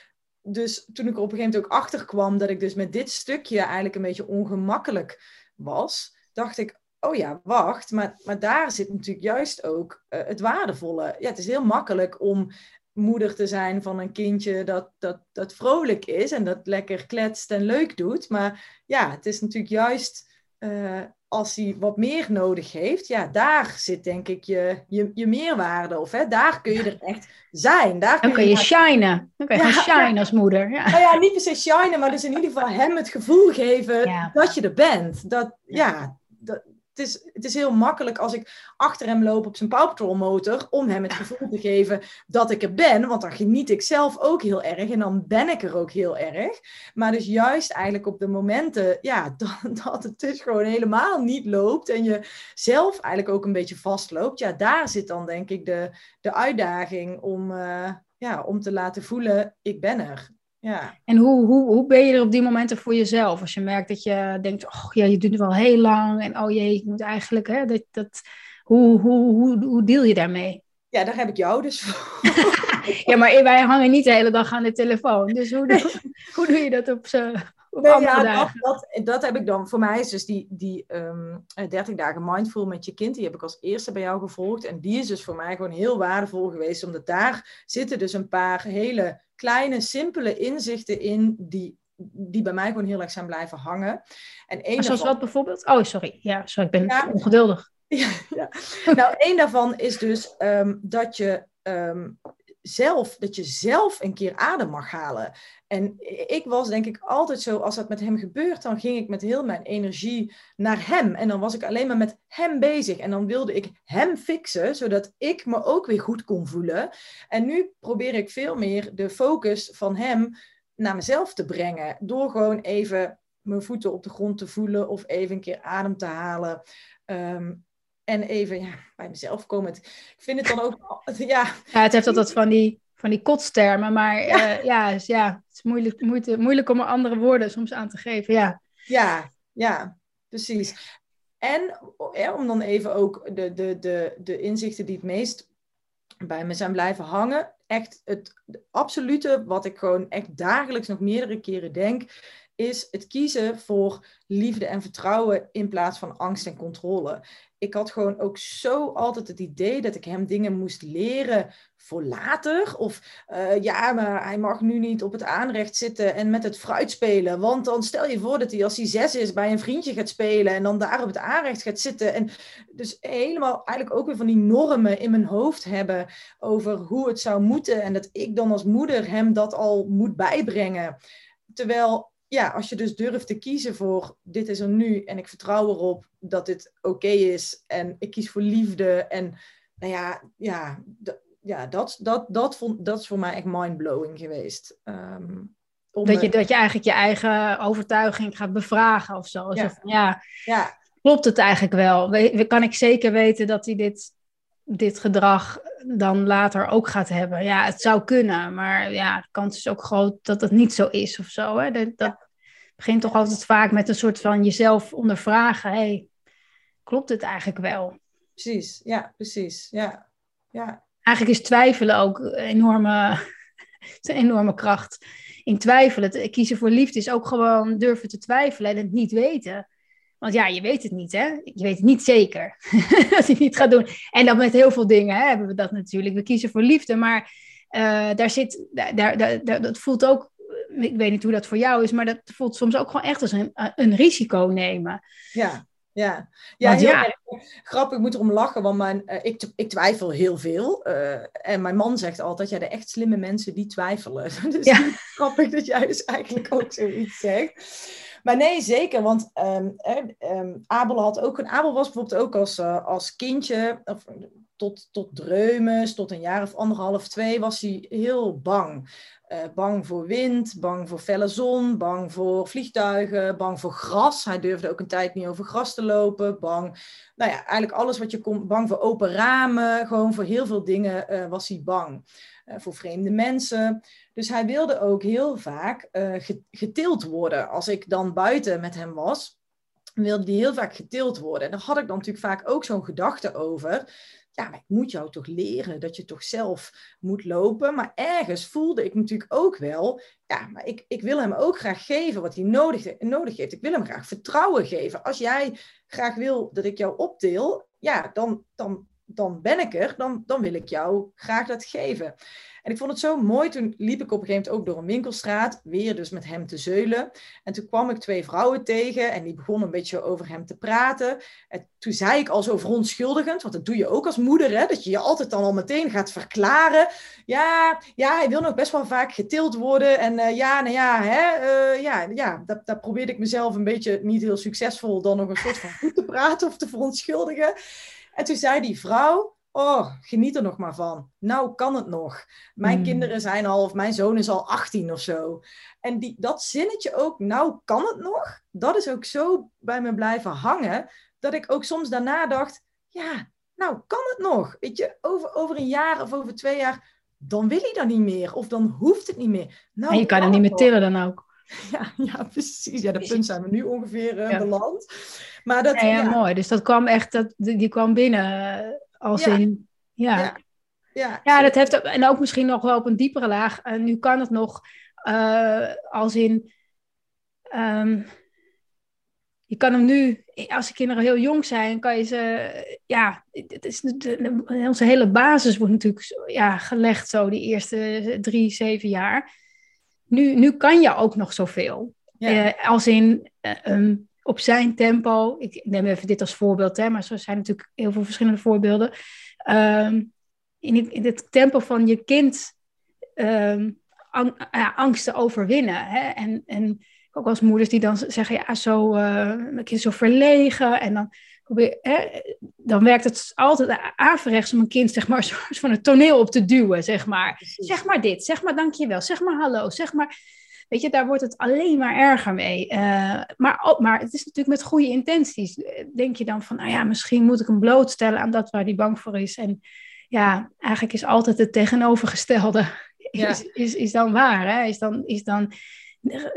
dus toen ik er op een gegeven moment ook achter kwam dat ik dus met dit stukje eigenlijk een beetje ongemakkelijk was, dacht ik, oh ja, wacht, maar, maar daar zit natuurlijk juist ook uh, het waardevolle. Ja, het is heel makkelijk om moeder te zijn van een kindje dat, dat, dat vrolijk is en dat lekker kletst en leuk doet. Maar ja, het is natuurlijk juist uh, als hij wat meer nodig heeft, ja, daar zit denk ik je, je, je meerwaarde. Of hè, daar kun je er echt zijn. Daar kun dan kun je, je shinen. Dan kun je ja, shine als moeder. Ja. Nou ja, niet per se shinen, maar dus in ieder geval hem het gevoel geven dat je er bent. Dat, ja, het is, het is heel makkelijk als ik achter hem loop op zijn Paw Patrol motor om hem het gevoel te geven dat ik er ben. Want dan geniet ik zelf ook heel erg en dan ben ik er ook heel erg. Maar dus juist eigenlijk op de momenten ja, [laughs] dat, dat het dus gewoon helemaal niet loopt en je zelf eigenlijk ook een beetje vastloopt. Ja, daar zit dan denk ik de, de uitdaging om, uh, ja, om te laten voelen, ik ben er. Ja. En hoe, hoe, hoe ben je er op die momenten voor jezelf? Als je merkt dat je denkt, oh ja, je doet het wel heel lang. En oh jee, ik moet eigenlijk, hè, dat, dat, hoe, hoe, hoe, hoe deel je daarmee? Ja, daar heb ik jou dus voor. [laughs] ja, maar wij hangen niet de hele dag aan de telefoon. Dus hoe doe, hoe doe je dat op Nee, ja, dat, dat, dat, heb ik dan. Voor mij is dus die, die um, ehm, 30 dagen mindful met je kind. Die heb ik als eerste bij jou gevolgd. En die is dus voor mij gewoon heel waardevol geweest. Omdat daar zitten dus een paar hele kleine, simpele inzichten in die, die bij mij gewoon heel erg zijn blijven hangen. En een zoals wat bijvoorbeeld? Oh, sorry. Ja, sorry, ik ben ongeduldig. [laughs] Ja, ja. Nou, één daarvan is dus um, dat je um, zelf, dat je zelf een keer adem mag halen. En ik was denk ik altijd zo, als dat met hem gebeurt, dan ging ik met heel mijn energie naar hem. En dan was ik alleen maar met hem bezig. En dan wilde ik hem fixen, zodat ik me ook weer goed kon voelen. En nu probeer ik veel meer de focus van hem naar mezelf te brengen. Door gewoon even mijn voeten op de grond te voelen of even een keer adem te halen. Um, en even ja, bij mezelf komen. Ik vind het dan ook. Ja, ja het heeft altijd van die, van die kotstermen, maar ja, uh, ja, ja, het is moeilijk, moeite, moeilijk om er andere woorden soms aan te geven. Ja, ja, ja precies. En ja, om dan even ook de, de, de, de inzichten die het meest bij me zijn blijven hangen. Echt het absolute, wat ik gewoon echt dagelijks nog meerdere keren denk, is het kiezen voor liefde en vertrouwen in plaats van angst en controle. Ik had gewoon ook zo altijd het idee dat ik hem dingen moest leren voor later. Of uh, ja, maar hij mag nu niet op het aanrecht zitten en met het fruit spelen. Want dan stel je voor dat hij als hij zes is bij een vriendje gaat spelen en dan daar op het aanrecht gaat zitten. En dus helemaal eigenlijk ook weer van die normen in mijn hoofd hebben over hoe het zou moeten. En dat ik dan als moeder hem dat al moet bijbrengen. Terwijl ja, als je dus durft te kiezen voor dit is er nu en ik vertrouw erop dat dit oké is en ik kies voor liefde en nou ja, ja, ja dat, dat, dat, vond, dat is voor mij echt mindblowing geweest. Um, dat, je, dat je eigenlijk je eigen overtuiging gaat bevragen of zo. Ja. Van, ja, ja, klopt het eigenlijk wel? We, kan ik zeker weten dat hij dit, dit gedrag dan later ook gaat hebben? Ja, het zou kunnen, maar ja, de kans is ook groot dat het niet zo is of zo. Hè? Dat, dat, begint toch altijd vaak met een soort van jezelf ondervragen. Hey, klopt het eigenlijk wel? Precies, ja, precies. Ja. Ja. Eigenlijk is twijfelen ook een enorme, [laughs] een enorme kracht. In twijfelen, kiezen voor liefde is ook gewoon durven te twijfelen en het niet weten. Want ja, je weet het niet, hè? Je weet het niet zeker [laughs] dat hij niet gaat doen. En dan met heel veel dingen hè, hebben we dat natuurlijk. We kiezen voor liefde, maar uh, daar zit, daar, daar, daar, dat voelt ook ik weet niet hoe dat voor jou is, maar dat voelt soms ook gewoon echt als een, een risico nemen. Ja. Ja, ja, heel ja. grappig. Ik moet erom lachen, want mijn, uh, ik, ik twijfel heel veel. Uh, en mijn man zegt altijd, ja, de echt slimme mensen die twijfelen. [laughs] dus ja. [laughs] grappig dat jij dus eigenlijk ook zoiets zegt. Maar nee, zeker, want um, um, Abel had ook een. Abel was bijvoorbeeld ook als, uh, als kindje, of, tot, tot dreumes, tot een jaar of anderhalf, twee, was hij heel bang. Uh, bang voor wind, bang voor felle zon, bang voor vliegtuigen, bang voor gras. Hij durfde ook een tijd niet over gras te lopen. Bang, nou ja, eigenlijk alles wat je kon. Bang voor open ramen. Gewoon voor heel veel dingen uh, was hij bang. Voor vreemde mensen. Dus hij wilde ook heel vaak getild worden. Als ik dan buiten met hem was, wilde hij heel vaak getild worden. En daar had ik dan natuurlijk vaak ook zo'n gedachte over ja, maar ik moet jou toch leren dat je toch zelf moet lopen. Maar ergens voelde ik natuurlijk ook wel, ja, maar ik, ik wil hem ook graag geven wat hij nodig, nodig heeft. Ik wil hem graag vertrouwen geven. Als jij graag wil dat ik jou opdeel, ja, dan, dan, dan ben ik er. Dan, dan wil ik jou graag dat geven. En ik vond het zo mooi. Toen liep ik op een gegeven moment ook door een winkelstraat, weer dus met hem te zeulen. En toen kwam ik twee vrouwen tegen en die begonnen een beetje over hem te praten. En toen zei ik al zo verontschuldigend, want dat doe je ook als moeder, hè, dat je je altijd dan al meteen gaat verklaren. Ja, ja hij wil nog best wel vaak getild worden. En uh, ja, nou ja, hè, uh, ja, ja dat, dat probeerde ik mezelf een beetje niet heel succesvol dan nog een soort van goed te praten of te verontschuldigen. En toen zei die vrouw, Oh, geniet er nog maar van. Nou kan het nog. Mijn hmm. kinderen zijn al, of mijn zoon is al 18 of zo. En die, dat zinnetje ook, nou kan het nog, dat is ook zo bij me blijven hangen, dat ik ook soms daarna dacht, ja, nou kan het nog. Weet je, over, over een jaar of over twee jaar, dan wil hij dan niet meer. Of dan hoeft het niet meer. Nou, en je kan, hem niet meer tillen dan ook. [laughs] Ja, ja, precies. Ja, de punt zijn we nu ongeveer uh, beland. Maar dat, ja, ja, mooi. Dus dat kwam echt, dat, die kwam binnen als ja. in, ja. ja. Ja, ja, dat heeft en ook misschien nog wel op een diepere laag. Uh, nu kan het nog uh, als in. Um, je kan hem nu, als de kinderen heel jong zijn, kan je ze. Ja, het is, de, onze hele basis wordt natuurlijk ja, gelegd zo, die eerste drie, zeven jaar. Nu, nu kan je ook nog zoveel. Ja. Uh, als in. Um, op zijn tempo. Ik neem even dit als voorbeeld, hè, maar zo zijn natuurlijk heel veel verschillende voorbeelden. Um, in, in, het tempo van je kind um, ang, ja, angsten overwinnen. Hè? En, en ook als moeders die dan zeggen, ja, zo, uh, mijn kind zo verlegen. En dan, probeer, hè, dan werkt het altijd averechts om een kind zeg maar, [laughs] van het toneel op te duwen. Zeg maar. zeg maar dit, zeg maar dankjewel, zeg maar hallo, zeg maar Weet je, daar wordt het alleen maar erger mee. Uh, maar, maar het is natuurlijk met goede intenties. Denk je dan van, nou ja, misschien moet ik hem blootstellen aan dat waar hij bang voor is. En ja, eigenlijk is altijd het tegenovergestelde [laughs] is, is, is dan waar. Hè? Is dan, is dan,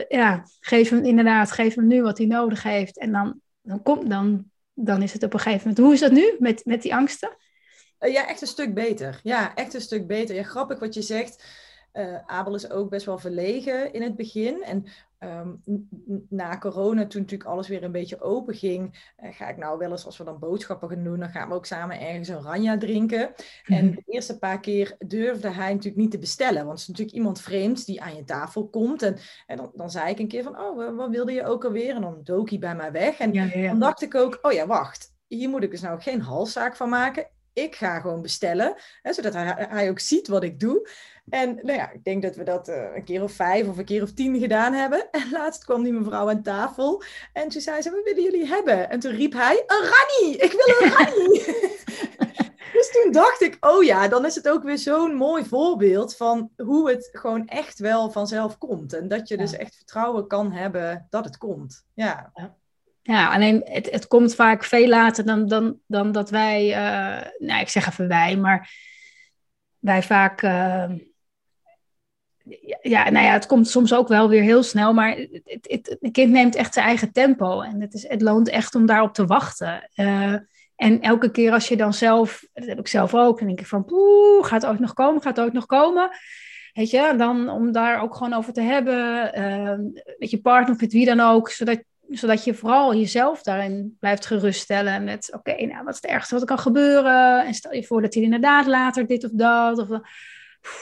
ja, geef hem inderdaad, geef hem nu wat hij nodig heeft. En dan, dan, komt, dan, dan is het op een gegeven moment. Hoe is dat nu met, met die angsten? Eh, ja, echt een stuk beter. Ja, echt een stuk beter. Ja, grappig wat je zegt. Uh, Abel is ook best wel verlegen in het begin. En um, na corona, toen natuurlijk alles weer een beetje open ging, uh, ga ik nou wel eens, als we dan boodschappen gaan doen, dan gaan we ook samen ergens een ranja drinken. En mhm. de eerste paar keer durfde hij natuurlijk niet te bestellen, want het is natuurlijk iemand vreemds die aan je tafel komt. En, en dan, dan zei ik een keer van, oh, wat wilde je ook alweer? En dan dook hij bij mij weg. En dan dacht ik ook, oh ja, wacht, hier moet ik dus nou geen halszaak van maken. Ik ga gewoon bestellen, hè, zodat hij, hij ook ziet wat ik doe. En nou ja, ik denk dat we dat uh, een keer of vijf of een keer of tien gedaan hebben. [laughs] En laatst kwam die mevrouw aan tafel en toen zei ze, wat willen jullie hebben? En toen riep hij, een rani! Ik wil een rani! [laughs] dus toen dacht ik, oh ja, dan is het ook weer zo'n mooi voorbeeld van hoe het gewoon echt wel vanzelf komt. En dat je dus echt vertrouwen kan hebben dat het komt. Ja. ja. Ja, alleen het, het komt vaak veel later dan, dan, dan dat wij, uh, nou ik zeg even wij, maar wij vaak uh, ja, nou ja, het komt soms ook wel weer heel snel, maar het, het, het kind neemt echt zijn eigen tempo. En het, is, het loont echt om daarop te wachten. Uh, en elke keer als je dan zelf, dat heb ik zelf ook, dan denk ik van, poeh, gaat het ooit nog komen, gaat het ooit nog komen? Weet je, dan om daar ook gewoon over te hebben, uh, met je partner of met wie dan ook, zodat, zodat je vooral jezelf daarin blijft geruststellen met, oké, nou, wat is het ergste wat er kan gebeuren? En stel je voor dat hij inderdaad later dit of dat, of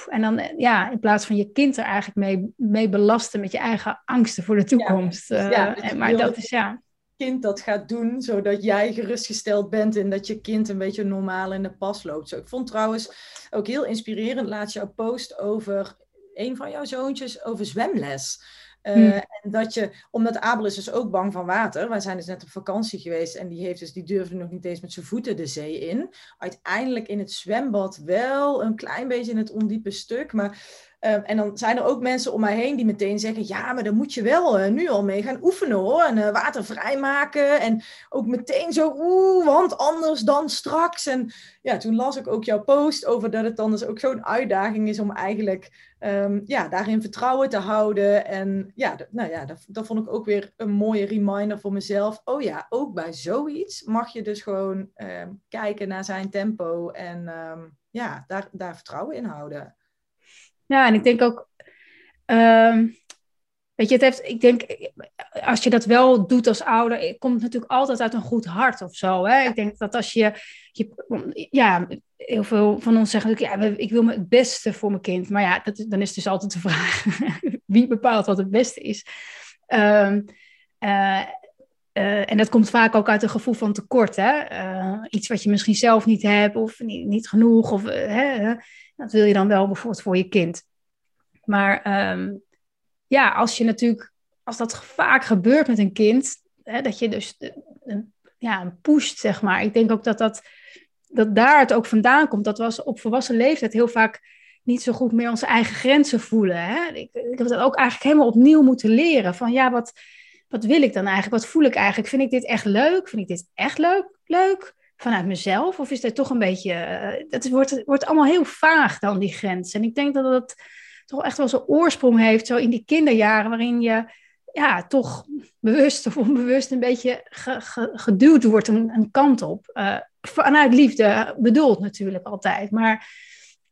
en dan, eh, ja, in plaats van je kind er eigenlijk mee, mee belasten met je eigen angsten voor de toekomst. Ja, ja uh, maar dat is, ja. kind dat gaat doen, zodat jij gerustgesteld bent en dat je kind een beetje normaal in de pas loopt. Zo, ik vond trouwens ook heel inspirerend laatst jouw post over een van jouw zoontjes over zwemles. Uh, En dat je, omdat Abel is dus ook bang van water. Wij zijn dus net op vakantie geweest en die, heeft dus, die durfde nog niet eens met zijn voeten de zee in. Uiteindelijk in het zwembad wel een klein beetje in het ondiepe stuk. Maar Ehm, en dan zijn er ook mensen om mij heen die meteen zeggen: Ja, maar dan moet je wel uh, nu al mee gaan oefenen hoor. En uh, water vrijmaken. En ook meteen zo, oeh, want anders dan straks. En ja, toen las ik ook jouw post over dat het dan dus ook zo'n uitdaging is om eigenlijk um, ja, daarin vertrouwen te houden. En ja, nou ja, dat, dat vond ik ook weer een mooie reminder voor mezelf. Oh ja, ook bij zoiets mag je dus gewoon um, kijken naar zijn tempo en ja, daar, daar vertrouwen in houden. Ja, en ik denk ook, weet je, het heeft, ik denk, als je dat wel doet als ouder, komt het natuurlijk altijd uit een goed hart of zo. Hè? Ik denk dat als je, je, ja, heel veel van ons zeggen ja, ik wil het beste voor mijn kind. Maar ja, dat, dan is dus altijd de vraag, [laughs] wie bepaalt wat het beste is? Um, uh, uh, en dat komt vaak ook uit een gevoel van tekort. Hè? Uh, iets wat je misschien zelf niet hebt of niet, niet genoeg. Of, hè, dat wil je dan wel bijvoorbeeld voor je kind. Maar um, ja, als je natuurlijk, als dat vaak gebeurt met een kind, hè, dat je dus een, ja, een pusht, zeg maar. Ik denk ook dat, dat, dat daar het ook vandaan komt. Dat we op volwassen leeftijd heel vaak niet zo goed meer onze eigen grenzen voelen. Hè? Ik, ik heb dat ook eigenlijk helemaal opnieuw moeten leren. Van ja, wat, wat wil ik dan eigenlijk? Wat voel ik eigenlijk? Vind ik dit echt leuk? Vind ik dit echt leuk? Leuk? vanuit mezelf? Of is dat toch een beetje. Het wordt, wordt allemaal heel vaag dan, die grens. En ik denk dat het toch echt wel zijn oorsprong heeft, zo in die kinderjaren, waarin je ja, toch bewust of onbewust een beetje geduwd wordt een, een kant op. Uh, vanuit liefde bedoeld natuurlijk altijd. Maar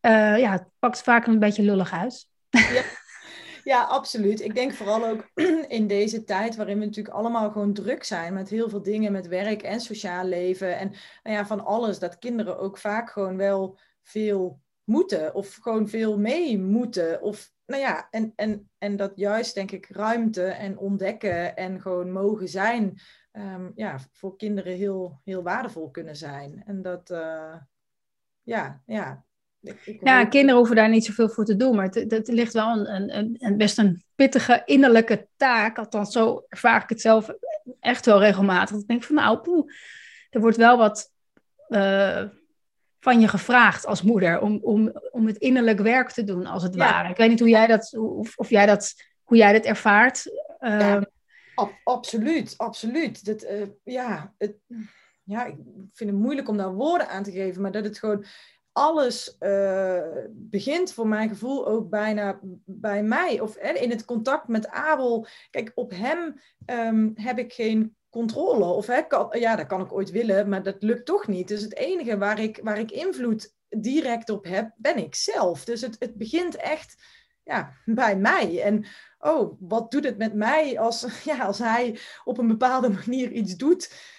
uh, ja, het pakt vaak een beetje lullig uit. Ja. Ja, absoluut. Ik denk vooral ook [clears throat] in deze tijd waarin we natuurlijk allemaal gewoon druk zijn met heel veel dingen, met werk en sociaal leven en nou ja, van alles, dat kinderen ook vaak gewoon wel veel moeten of gewoon veel mee moeten. Of nou ja, en, en, en dat juist denk ik ruimte en ontdekken en gewoon mogen zijn, um, ja, voor kinderen heel, heel waardevol kunnen zijn. En dat, uh, ja, ja, ja, kinderen hoeven daar niet zoveel voor te doen, maar het, het ligt wel een, een, een, best een pittige innerlijke taak. Althans, zo ervaar ik het zelf echt wel regelmatig. Ik denk van nou, poeh, er wordt wel wat uh, van je gevraagd als moeder om, om, om het innerlijk werk te doen, als het ware. Ik weet niet hoe jij dat, of, of jij dat, hoe jij dat ervaart. Uh, ja, ab, absoluut, absoluut. Dat, uh, ja, het, ja, ik vind het moeilijk om daar woorden aan te geven, maar dat het gewoon alles uh, begint voor mijn gevoel ook bijna bij mij. Of in het contact met Abel. Kijk, op hem um, heb ik geen controle. Of hè, ja, dat kan ik ooit willen, maar dat lukt toch niet. Dus het enige waar ik, waar ik invloed direct op heb, ben ik zelf. Dus het, het begint echt ja, [laughs] bij mij. En oh, wat doet het met mij als, [laughs] ja, als hij op een bepaalde manier iets doet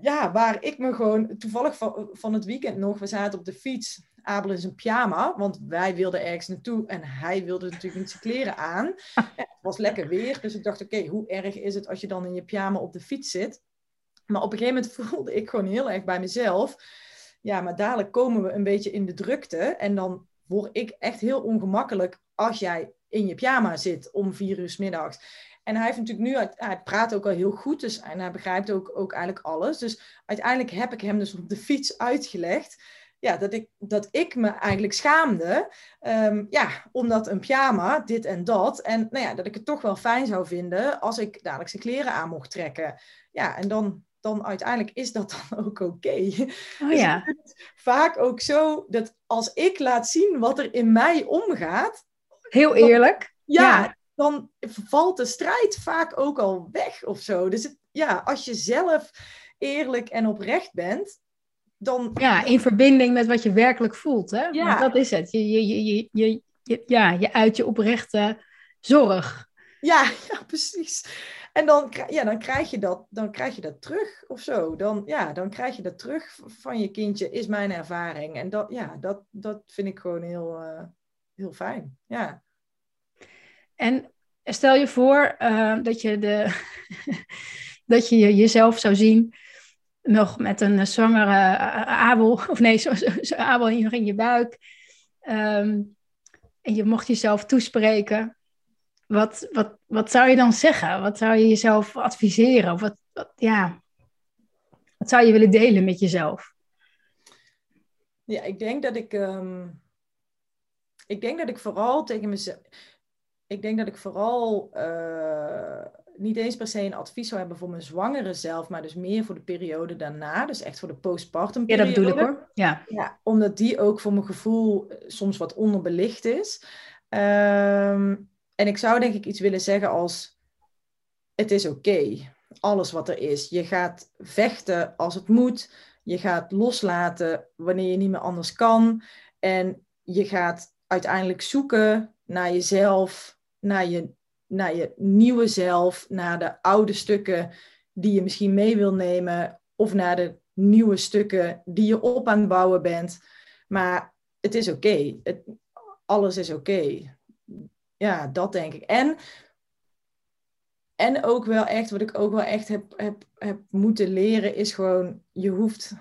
ja, waar ik me gewoon toevallig van, van het weekend nog, we zaten op de fiets. Abel in zijn pyjama, want wij wilden ergens naartoe en hij wilde natuurlijk niet zijn kleren aan. [laughs] het was lekker weer, dus ik dacht, oké, hoe erg is het als je dan in je pyjama op de fiets zit? Maar op een gegeven moment [laughs] voelde ik gewoon heel erg bij mezelf. Ja, maar dadelijk komen we een beetje in de drukte en dan word ik echt heel ongemakkelijk als jij in je pyjama zit om vier uur s middags. En hij heeft natuurlijk nu, hij praat ook al heel goed, dus en hij begrijpt ook, ook eigenlijk alles. Dus uiteindelijk heb ik hem dus op de fiets uitgelegd. Ja, dat ik, dat ik me eigenlijk schaamde. Um, ja, omdat een pyjama, dit en dat. En nou ja, dat ik het toch wel fijn zou vinden als ik dadelijk zijn kleren aan mocht trekken. Ja, en dan, dan uiteindelijk is dat [laughs] dan ook oké. Okay. Oh ja. Dus vaak ook zo dat als ik laat zien wat er in mij omgaat. Heel eerlijk. ja, dan valt de strijd vaak ook al weg of zo. Dus het, ja, als je zelf eerlijk en oprecht bent, dan... Ja, in verbinding met wat je werkelijk voelt, hè? Ja. dat is het. Je, je, je, je, je, ja, je uit je oprechte zorg. Ja, [laughs] ja, precies. En dan, ja, dan, krijg je dat, dan krijg je dat terug of zo. Dan, ja, dan krijg je dat terug van je kindje, is mijn ervaring. En dat, ja, dat, dat vind ik gewoon heel, uh, heel fijn. Ja. En stel je voor uh, dat je de. [laughs] dat je jezelf zou zien nog met een zwangere abel, of nee, zo, zo, abel in je buik. Ehm, en je mocht jezelf toespreken. Wat, wat, wat zou je dan zeggen? Wat zou je jezelf adviseren? Of wat, wat, ja, wat zou je willen delen met jezelf? Ja, ik denk dat ik. Ehm, ik denk dat ik vooral tegen mezelf. Ik denk dat ik vooral uh, niet eens per se een advies zou hebben voor mijn zwangere zelf, maar dus meer voor de periode daarna. Dus echt voor de postpartum periode. Ja, dat bedoel ik hoor. Ja. ja omdat die ook voor mijn gevoel eh, soms wat onderbelicht is. Um, en ik zou denk ik iets willen zeggen als: het is oké. Alles wat er is. Je gaat vechten als het moet. Je gaat loslaten wanneer je niet meer anders kan. En je gaat uiteindelijk zoeken naar jezelf, naar je, naar je nieuwe zelf, naar de oude stukken die je misschien mee wil nemen, of naar de nieuwe stukken die je op aan het bouwen bent. Maar het is oké. Alles is oké. Ja, dat denk ik. En, en ook wel echt, wat ik ook wel echt heb, heb, heb moeten leren, is gewoon, je hoeft,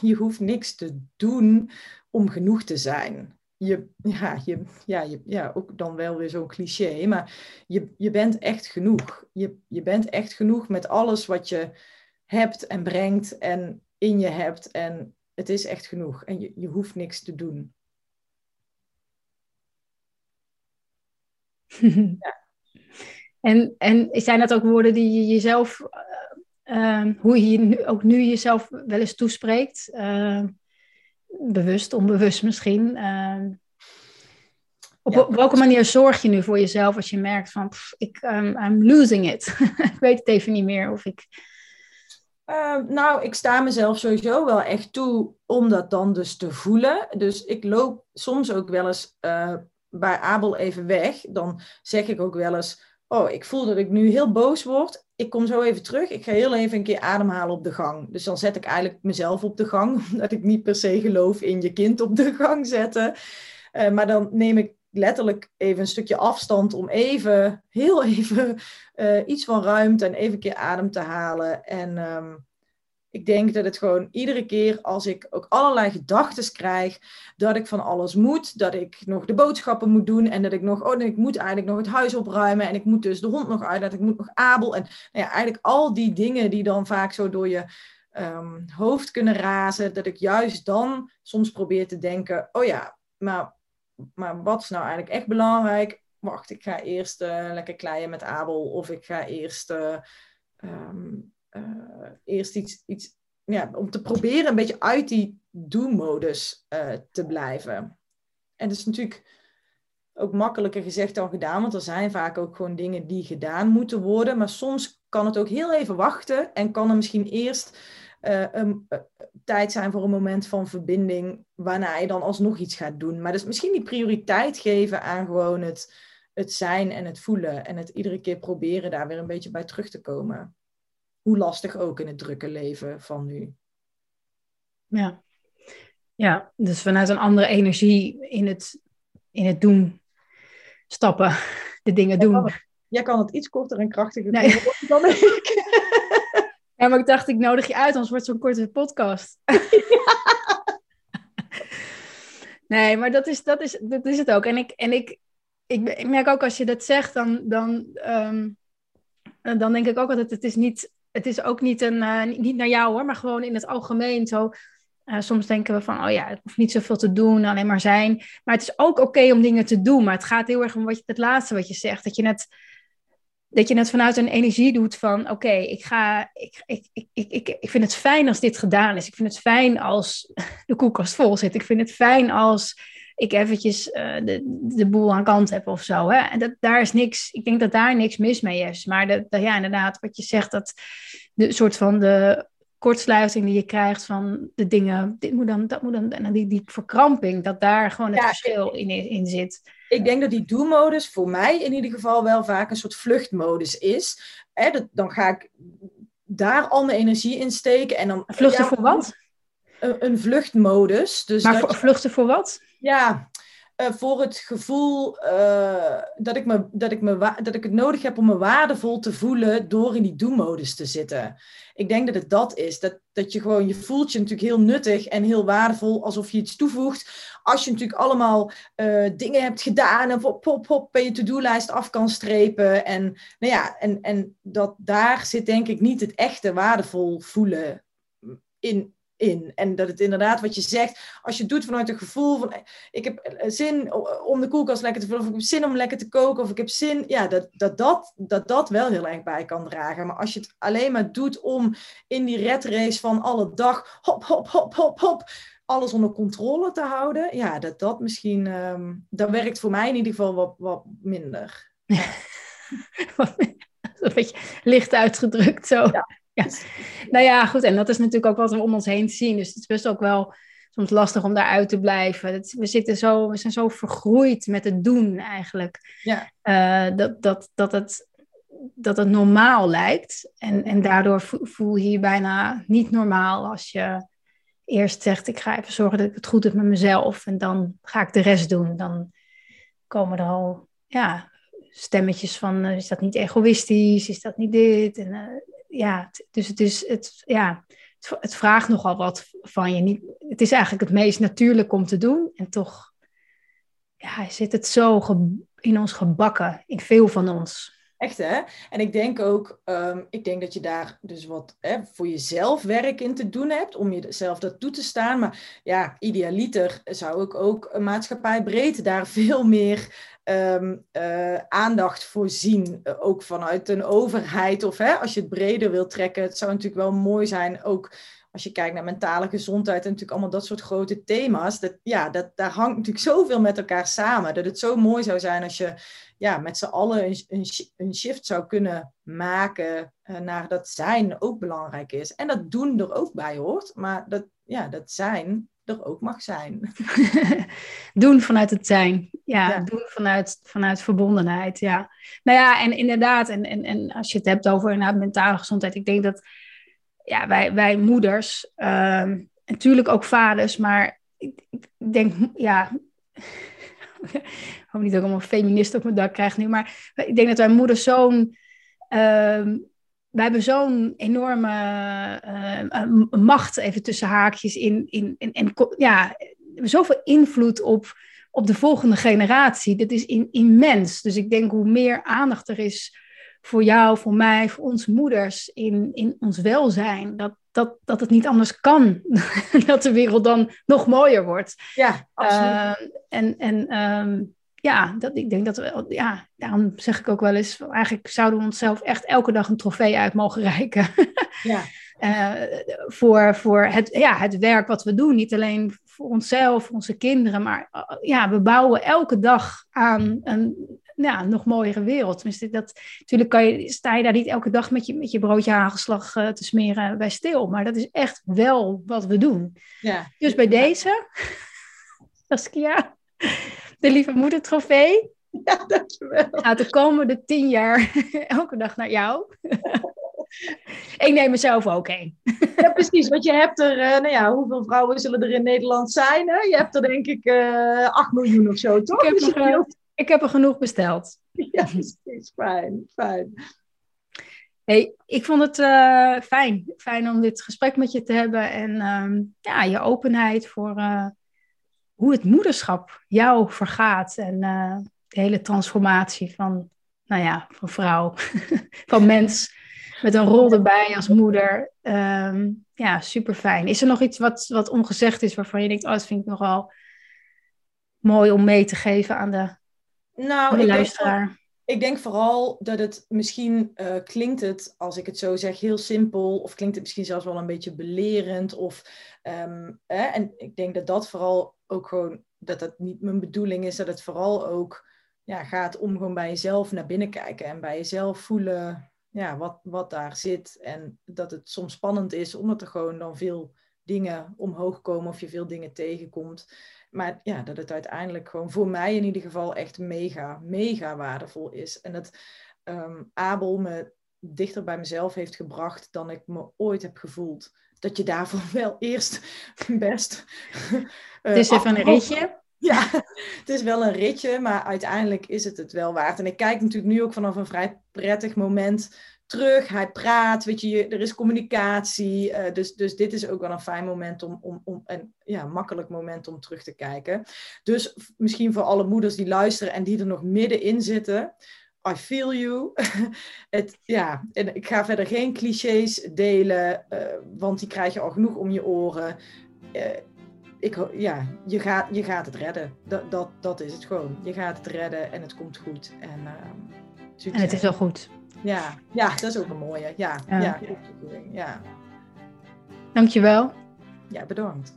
je hoeft niks te doen om genoeg te zijn je, ja, je, ja, je, ja, ook dan wel weer zo'n cliché, maar je, je bent echt genoeg. Je, je bent echt genoeg met alles wat je hebt en brengt en in je hebt. En het is echt genoeg. En je, je hoeft niks te doen. [laughs] En, en zijn dat ook woorden die je jezelf, uh, hoe je ook nu jezelf wel eens toespreekt? Uh, bewust, onbewust misschien. Ehm, op, welke manier zorg je nu voor jezelf als je merkt van, ik, um, I'm losing it. [laughs] ik weet het even niet meer of ik... Ehm, nou, ik sta mezelf sowieso wel echt toe om dat dan dus te voelen. Dus ik loop soms ook wel eens uh, bij Abel even weg. Dan zeg ik ook wel eens, oh, ik voel dat ik nu heel boos word ik kom zo even terug. Ik ga heel even een keer ademhalen op de gang. Dus dan zet ik eigenlijk mezelf op de gang. [laughs] Omdat ik niet per se geloof in je kind op de gang zetten. Uh, maar dan neem ik letterlijk even een stukje afstand om even, heel even, uh, iets van ruimte en even keer adem te halen. En um, ik denk dat het gewoon iedere keer als ik ook allerlei gedachten krijg, dat ik van alles moet, dat ik nog de boodschappen moet doen en dat ik nog, oh, ik moet eigenlijk nog het huis opruimen en ik moet dus de hond nog uit, dat ik moet nog Abel. En nou ja, eigenlijk al die dingen die dan vaak zo door je um, hoofd kunnen razen, dat ik juist dan soms probeer te denken, oh ja, maar, maar wat is nou eigenlijk echt belangrijk? Wacht, ik ga eerst uh, lekker kleien met Abel of ik ga eerst... Um, uh, eerst iets, iets ja, om te proberen een beetje uit die do-modus uh, te blijven. En dat is natuurlijk ook makkelijker gezegd dan gedaan, want er zijn vaak ook gewoon dingen die gedaan moeten worden. Maar soms kan het ook heel even wachten en kan er misschien eerst uh, een tijd zijn voor een moment van verbinding, waarna je dan alsnog iets gaat doen. Maar dus misschien die prioriteit geven aan gewoon het, het zijn en het voelen en het iedere keer proberen daar weer een beetje bij terug te komen hoe lastig ook in het drukke leven van nu. Ja, ja dus vanuit een andere energie in het, in het doen stappen, de dingen doen. Jij kan het iets korter en krachtiger nee. doen dan ik. [laughs] Ja, maar ik dacht, ik nodig je uit, anders wordt zo'n korte podcast. [laughs] Nee, maar dat is, dat is, dat is het ook. En ik, en ik, ik, merk ook als je dat zegt, dan, dan, um, dan denk ik ook altijd, het is niet het is ook niet, een, uh, niet naar jou hoor, maar gewoon in het algemeen zo. Uh, soms denken we van, oh ja, het hoeft niet zoveel te doen, alleen maar zijn. Maar het is ook oké om dingen te doen. Maar het gaat heel erg om wat je, het laatste wat je zegt. Dat je het, dat je het vanuit een energie doet van, oké, ik ga, ik, ik, ik, ik, ik vind het fijn als dit gedaan is. Ik vind het fijn als [laughs] de koelkast vol zit. Ik vind het fijn als ik eventjes uh, de, de boel aan kant heb of zo. Hè? En dat, daar is niks, ik denk dat daar niks mis mee is. Maar dat, dat, ja, inderdaad, wat je zegt, dat de soort van de kortsluiting die je krijgt van de dingen, dit moet dan, dat moet dan, en die, die verkramping, dat daar gewoon het verschil in, in zit. Ik denk dat die do-modus voor mij in ieder geval wel vaak een soort vluchtmodus is. Hè, dat, dan ga ik daar al mijn energie in steken. En dan, Vluchten voor wat? Een, een, vluchtmodus. Dus maar voor, vluchten voor wat? Ja, eh, voor het gevoel eh, dat, ik me, dat, ik me, dat ik het nodig heb om me waardevol te voelen door in die do-modus te zitten. Ik denk dat het dat is. Dat, dat je gewoon, je voelt je natuurlijk heel nuttig en heel waardevol, alsof je iets toevoegt. Als je natuurlijk allemaal uh, dingen hebt gedaan en hop, hop, hop, bij je to-do-lijst af kan strepen. En, nou ja, en, en dat daar zit denk ik niet het echte waardevol voelen in, in. En dat het inderdaad wat je zegt, als je het doet vanuit een gevoel van ik heb eh, zin om de koelkast lekker te vullen, of ik heb zin om lekker te koken, of ik heb zin, ja, dat dat, dat, dat, dat wel heel erg bij kan dragen. Maar als je het alleen maar doet om in die red race van alle dag, hop, hop, hop, hop, hop, alles onder controle te houden, ja, dat dat misschien, um, dat werkt voor mij in ieder geval wat, wat minder. [laughs] een beetje licht uitgedrukt zo. Ja. Ja. Nou ja, goed. En dat is natuurlijk ook wat we om ons heen zien. Dus het is best ook wel soms lastig om daaruit te blijven. we, zitten zo, we zijn zo vergroeid met het doen eigenlijk. Ja. Uh, dat, dat, dat, het, dat het normaal lijkt. En, en daardoor voel je je bijna niet normaal als je eerst zegt... ik ga even zorgen dat ik het goed heb met mezelf. En dan ga ik de rest doen. Dan komen er al ja, stemmetjes van... Uh, is dat niet egoïstisch? Is dat niet dit? En, uh, ja, dus het is, het, ja, het, vraagt nogal wat van je. Niet, het is eigenlijk het meest natuurlijk om te doen. En toch ja, zit het zo in ons gebakken, in veel van ons. Echt hè? En ik denk ook, um, ik denk dat je daar dus wat hè, voor jezelf werk in te doen hebt, om jezelf dat toe te staan. Maar ja, idealiter zou ik ook maatschappij breed daar [laughs] veel meer um, uh, aandacht voorzien. Uh, ook vanuit een overheid of hè, als je het breder wilt trekken. Het zou natuurlijk wel mooi zijn, ook als je kijkt naar mentale gezondheid en natuurlijk allemaal dat soort grote thema's. Dat, ja, dat, daar hangt natuurlijk zoveel met elkaar samen. Dat het zo mooi zou zijn als je ja, met z'n allen een, een, een, shift zou kunnen maken uh, naar dat zijn ook belangrijk is. En dat doen er ook bij hoort. Maar dat, ja, dat zijn er ook mag zijn. [laughs] doen vanuit het zijn. Ja, doen vanuit, vanuit verbondenheid. Ja. Nou ja, en inderdaad, en, en, en als je het hebt over inderdaad mentale gezondheid, ik denk dat ja, wij, wij moeders, uh, natuurlijk ook vaders, maar ik, denk, ja. [laughs] ik hoop niet dat ik allemaal feministen op mijn dak krijg nu, maar ik denk dat wij moeders zo'n. Uh, we hebben zo'n enorme uh, macht, even tussen haakjes, in, in, en ja, zoveel invloed op, op de volgende generatie. Dat is immens. Dus ik denk hoe meer aandacht er is voor jou, voor mij, voor onze moeders in, in ons welzijn, dat, dat, dat het niet anders kan. [laughs] dat de wereld dan nog mooier wordt. Ja, absoluut. Uh, en en um, ja, dat, ik denk dat we, ja, daarom zeg ik ook wel eens, eigenlijk zouden we onszelf echt elke dag een trofee uit mogen reiken. [laughs] ja. Uh, voor voor het, ja, het werk wat we doen. Niet alleen voor onszelf, voor onze kinderen, maar uh, ja, we bouwen elke dag aan een ja, nog mooiere wereld. Tenminste, dat, natuurlijk kan je, sta je daar niet elke dag met je, met je broodje hagelslag uh, te smeren bij stil. Maar dat is echt wel wat we doen. Ja. Dus bij deze, [laughs] Saskia, de lieve moeder trofee. Ja, dankjewel. Gaat de komende tien jaar [laughs] elke dag naar jou. [laughs] Ik neem mezelf ook een. Ja, precies. Want je hebt er, uh, nou ja, hoeveel vrouwen zullen er in Nederland zijn? Hè? Je hebt er denk ik uh, 8 miljoen of zo, toch? Ik heb, uh, ik heb er genoeg besteld. [laughs] Ja, precies. Fijn, fijn. Hey, ik vond het uh, fijn. Fijn om dit gesprek met je te hebben. En uh, ja, je openheid voor uh, hoe het moederschap jou vergaat. En uh, de hele transformatie van, nou ja, van vrouw, [laughs] van mens. Met een rol erbij als moeder. Um, ja, super fijn. Is er nog iets wat, wat ongezegd is waarvan je denkt, oh, dat vind ik nogal mooi om mee te geven aan de nou, ik luisteraar. Denk, ik denk vooral dat het misschien uh, klinkt het, als ik het zo zeg, heel simpel. Of klinkt het misschien zelfs wel een beetje belerend. Of, um, en ik denk dat dat vooral ook gewoon, dat dat niet mijn bedoeling is. Dat het vooral ook ja, gaat om gewoon bij jezelf naar binnen kijken. En bij jezelf voelen ja, wat, wat daar zit. En dat het soms spannend is, omdat er gewoon dan veel dingen omhoog komen of je veel dingen tegenkomt. Maar ja, dat het uiteindelijk gewoon voor mij in ieder geval echt mega, mega waardevol is. En dat um, Abel me dichter bij mezelf heeft gebracht dan ik me ooit heb gevoeld. Dat je daarvoor [laughs] wel eerst best. Uh, het is even een ritje. ja, [laughs] het is wel een ritje, maar uiteindelijk is het het wel waard. En ik kijk natuurlijk nu ook vanaf een vrij prettig moment terug. Hij praat, weet je, er is communicatie. Uh, dus, dus dit is ook wel een fijn moment om, om, om en ja, makkelijk moment om terug te kijken. Dus misschien voor alle moeders die luisteren en die er nog middenin zitten. I feel you. [laughs] het, ja, en ik ga verder geen clichés delen, uh, want die krijg je al genoeg om je oren. Uh, ik, ja, je gaat, je gaat het redden. Dat, dat, dat is het gewoon. Je gaat het redden en het komt goed. En, uh, en het is wel goed. Ja, ja, dat is ook een mooie. Ja, ja. ja, ja. Dankjewel. Ja, bedankt.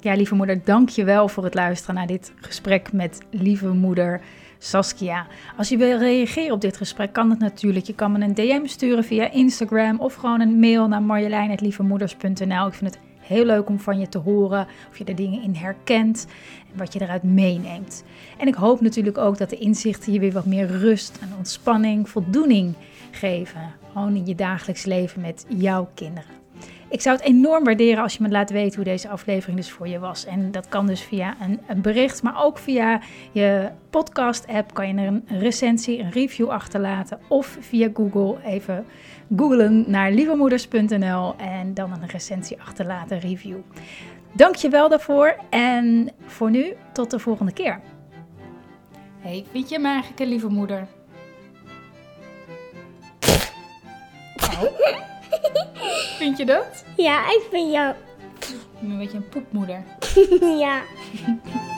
Ja, lieve moeder, dank je wel voor het luisteren naar dit gesprek met lieve moeder Saskia. Als je wil reageren op dit gesprek, kan het natuurlijk. Je kan me een DM sturen via Instagram of gewoon een mail naar marjolein.lievemoeders.nl. Ik vind het heel leuk om van je te horen of je er dingen in herkent en wat je eruit meeneemt. En ik hoop natuurlijk ook dat de inzichten je weer wat meer rust en ontspanning, voldoening geven. Gewoon in je dagelijks leven met jouw kinderen. Ik zou het enorm waarderen als je me laat weten hoe deze aflevering dus voor je was. En dat kan dus via een, een bericht, maar ook via je podcast-app kan je er een recensie, een review achterlaten. Of via Google even googlen naar lievemoeders.nl en dan een recensie achterlaten, review. Dank je wel daarvoor en voor nu tot de volgende keer. Hey, vind je een lieve moeder? Oh. [laughs] Vind je dat? Ja, ik vind jou. Een beetje een poepmoeder. [laughs] ja. [laughs]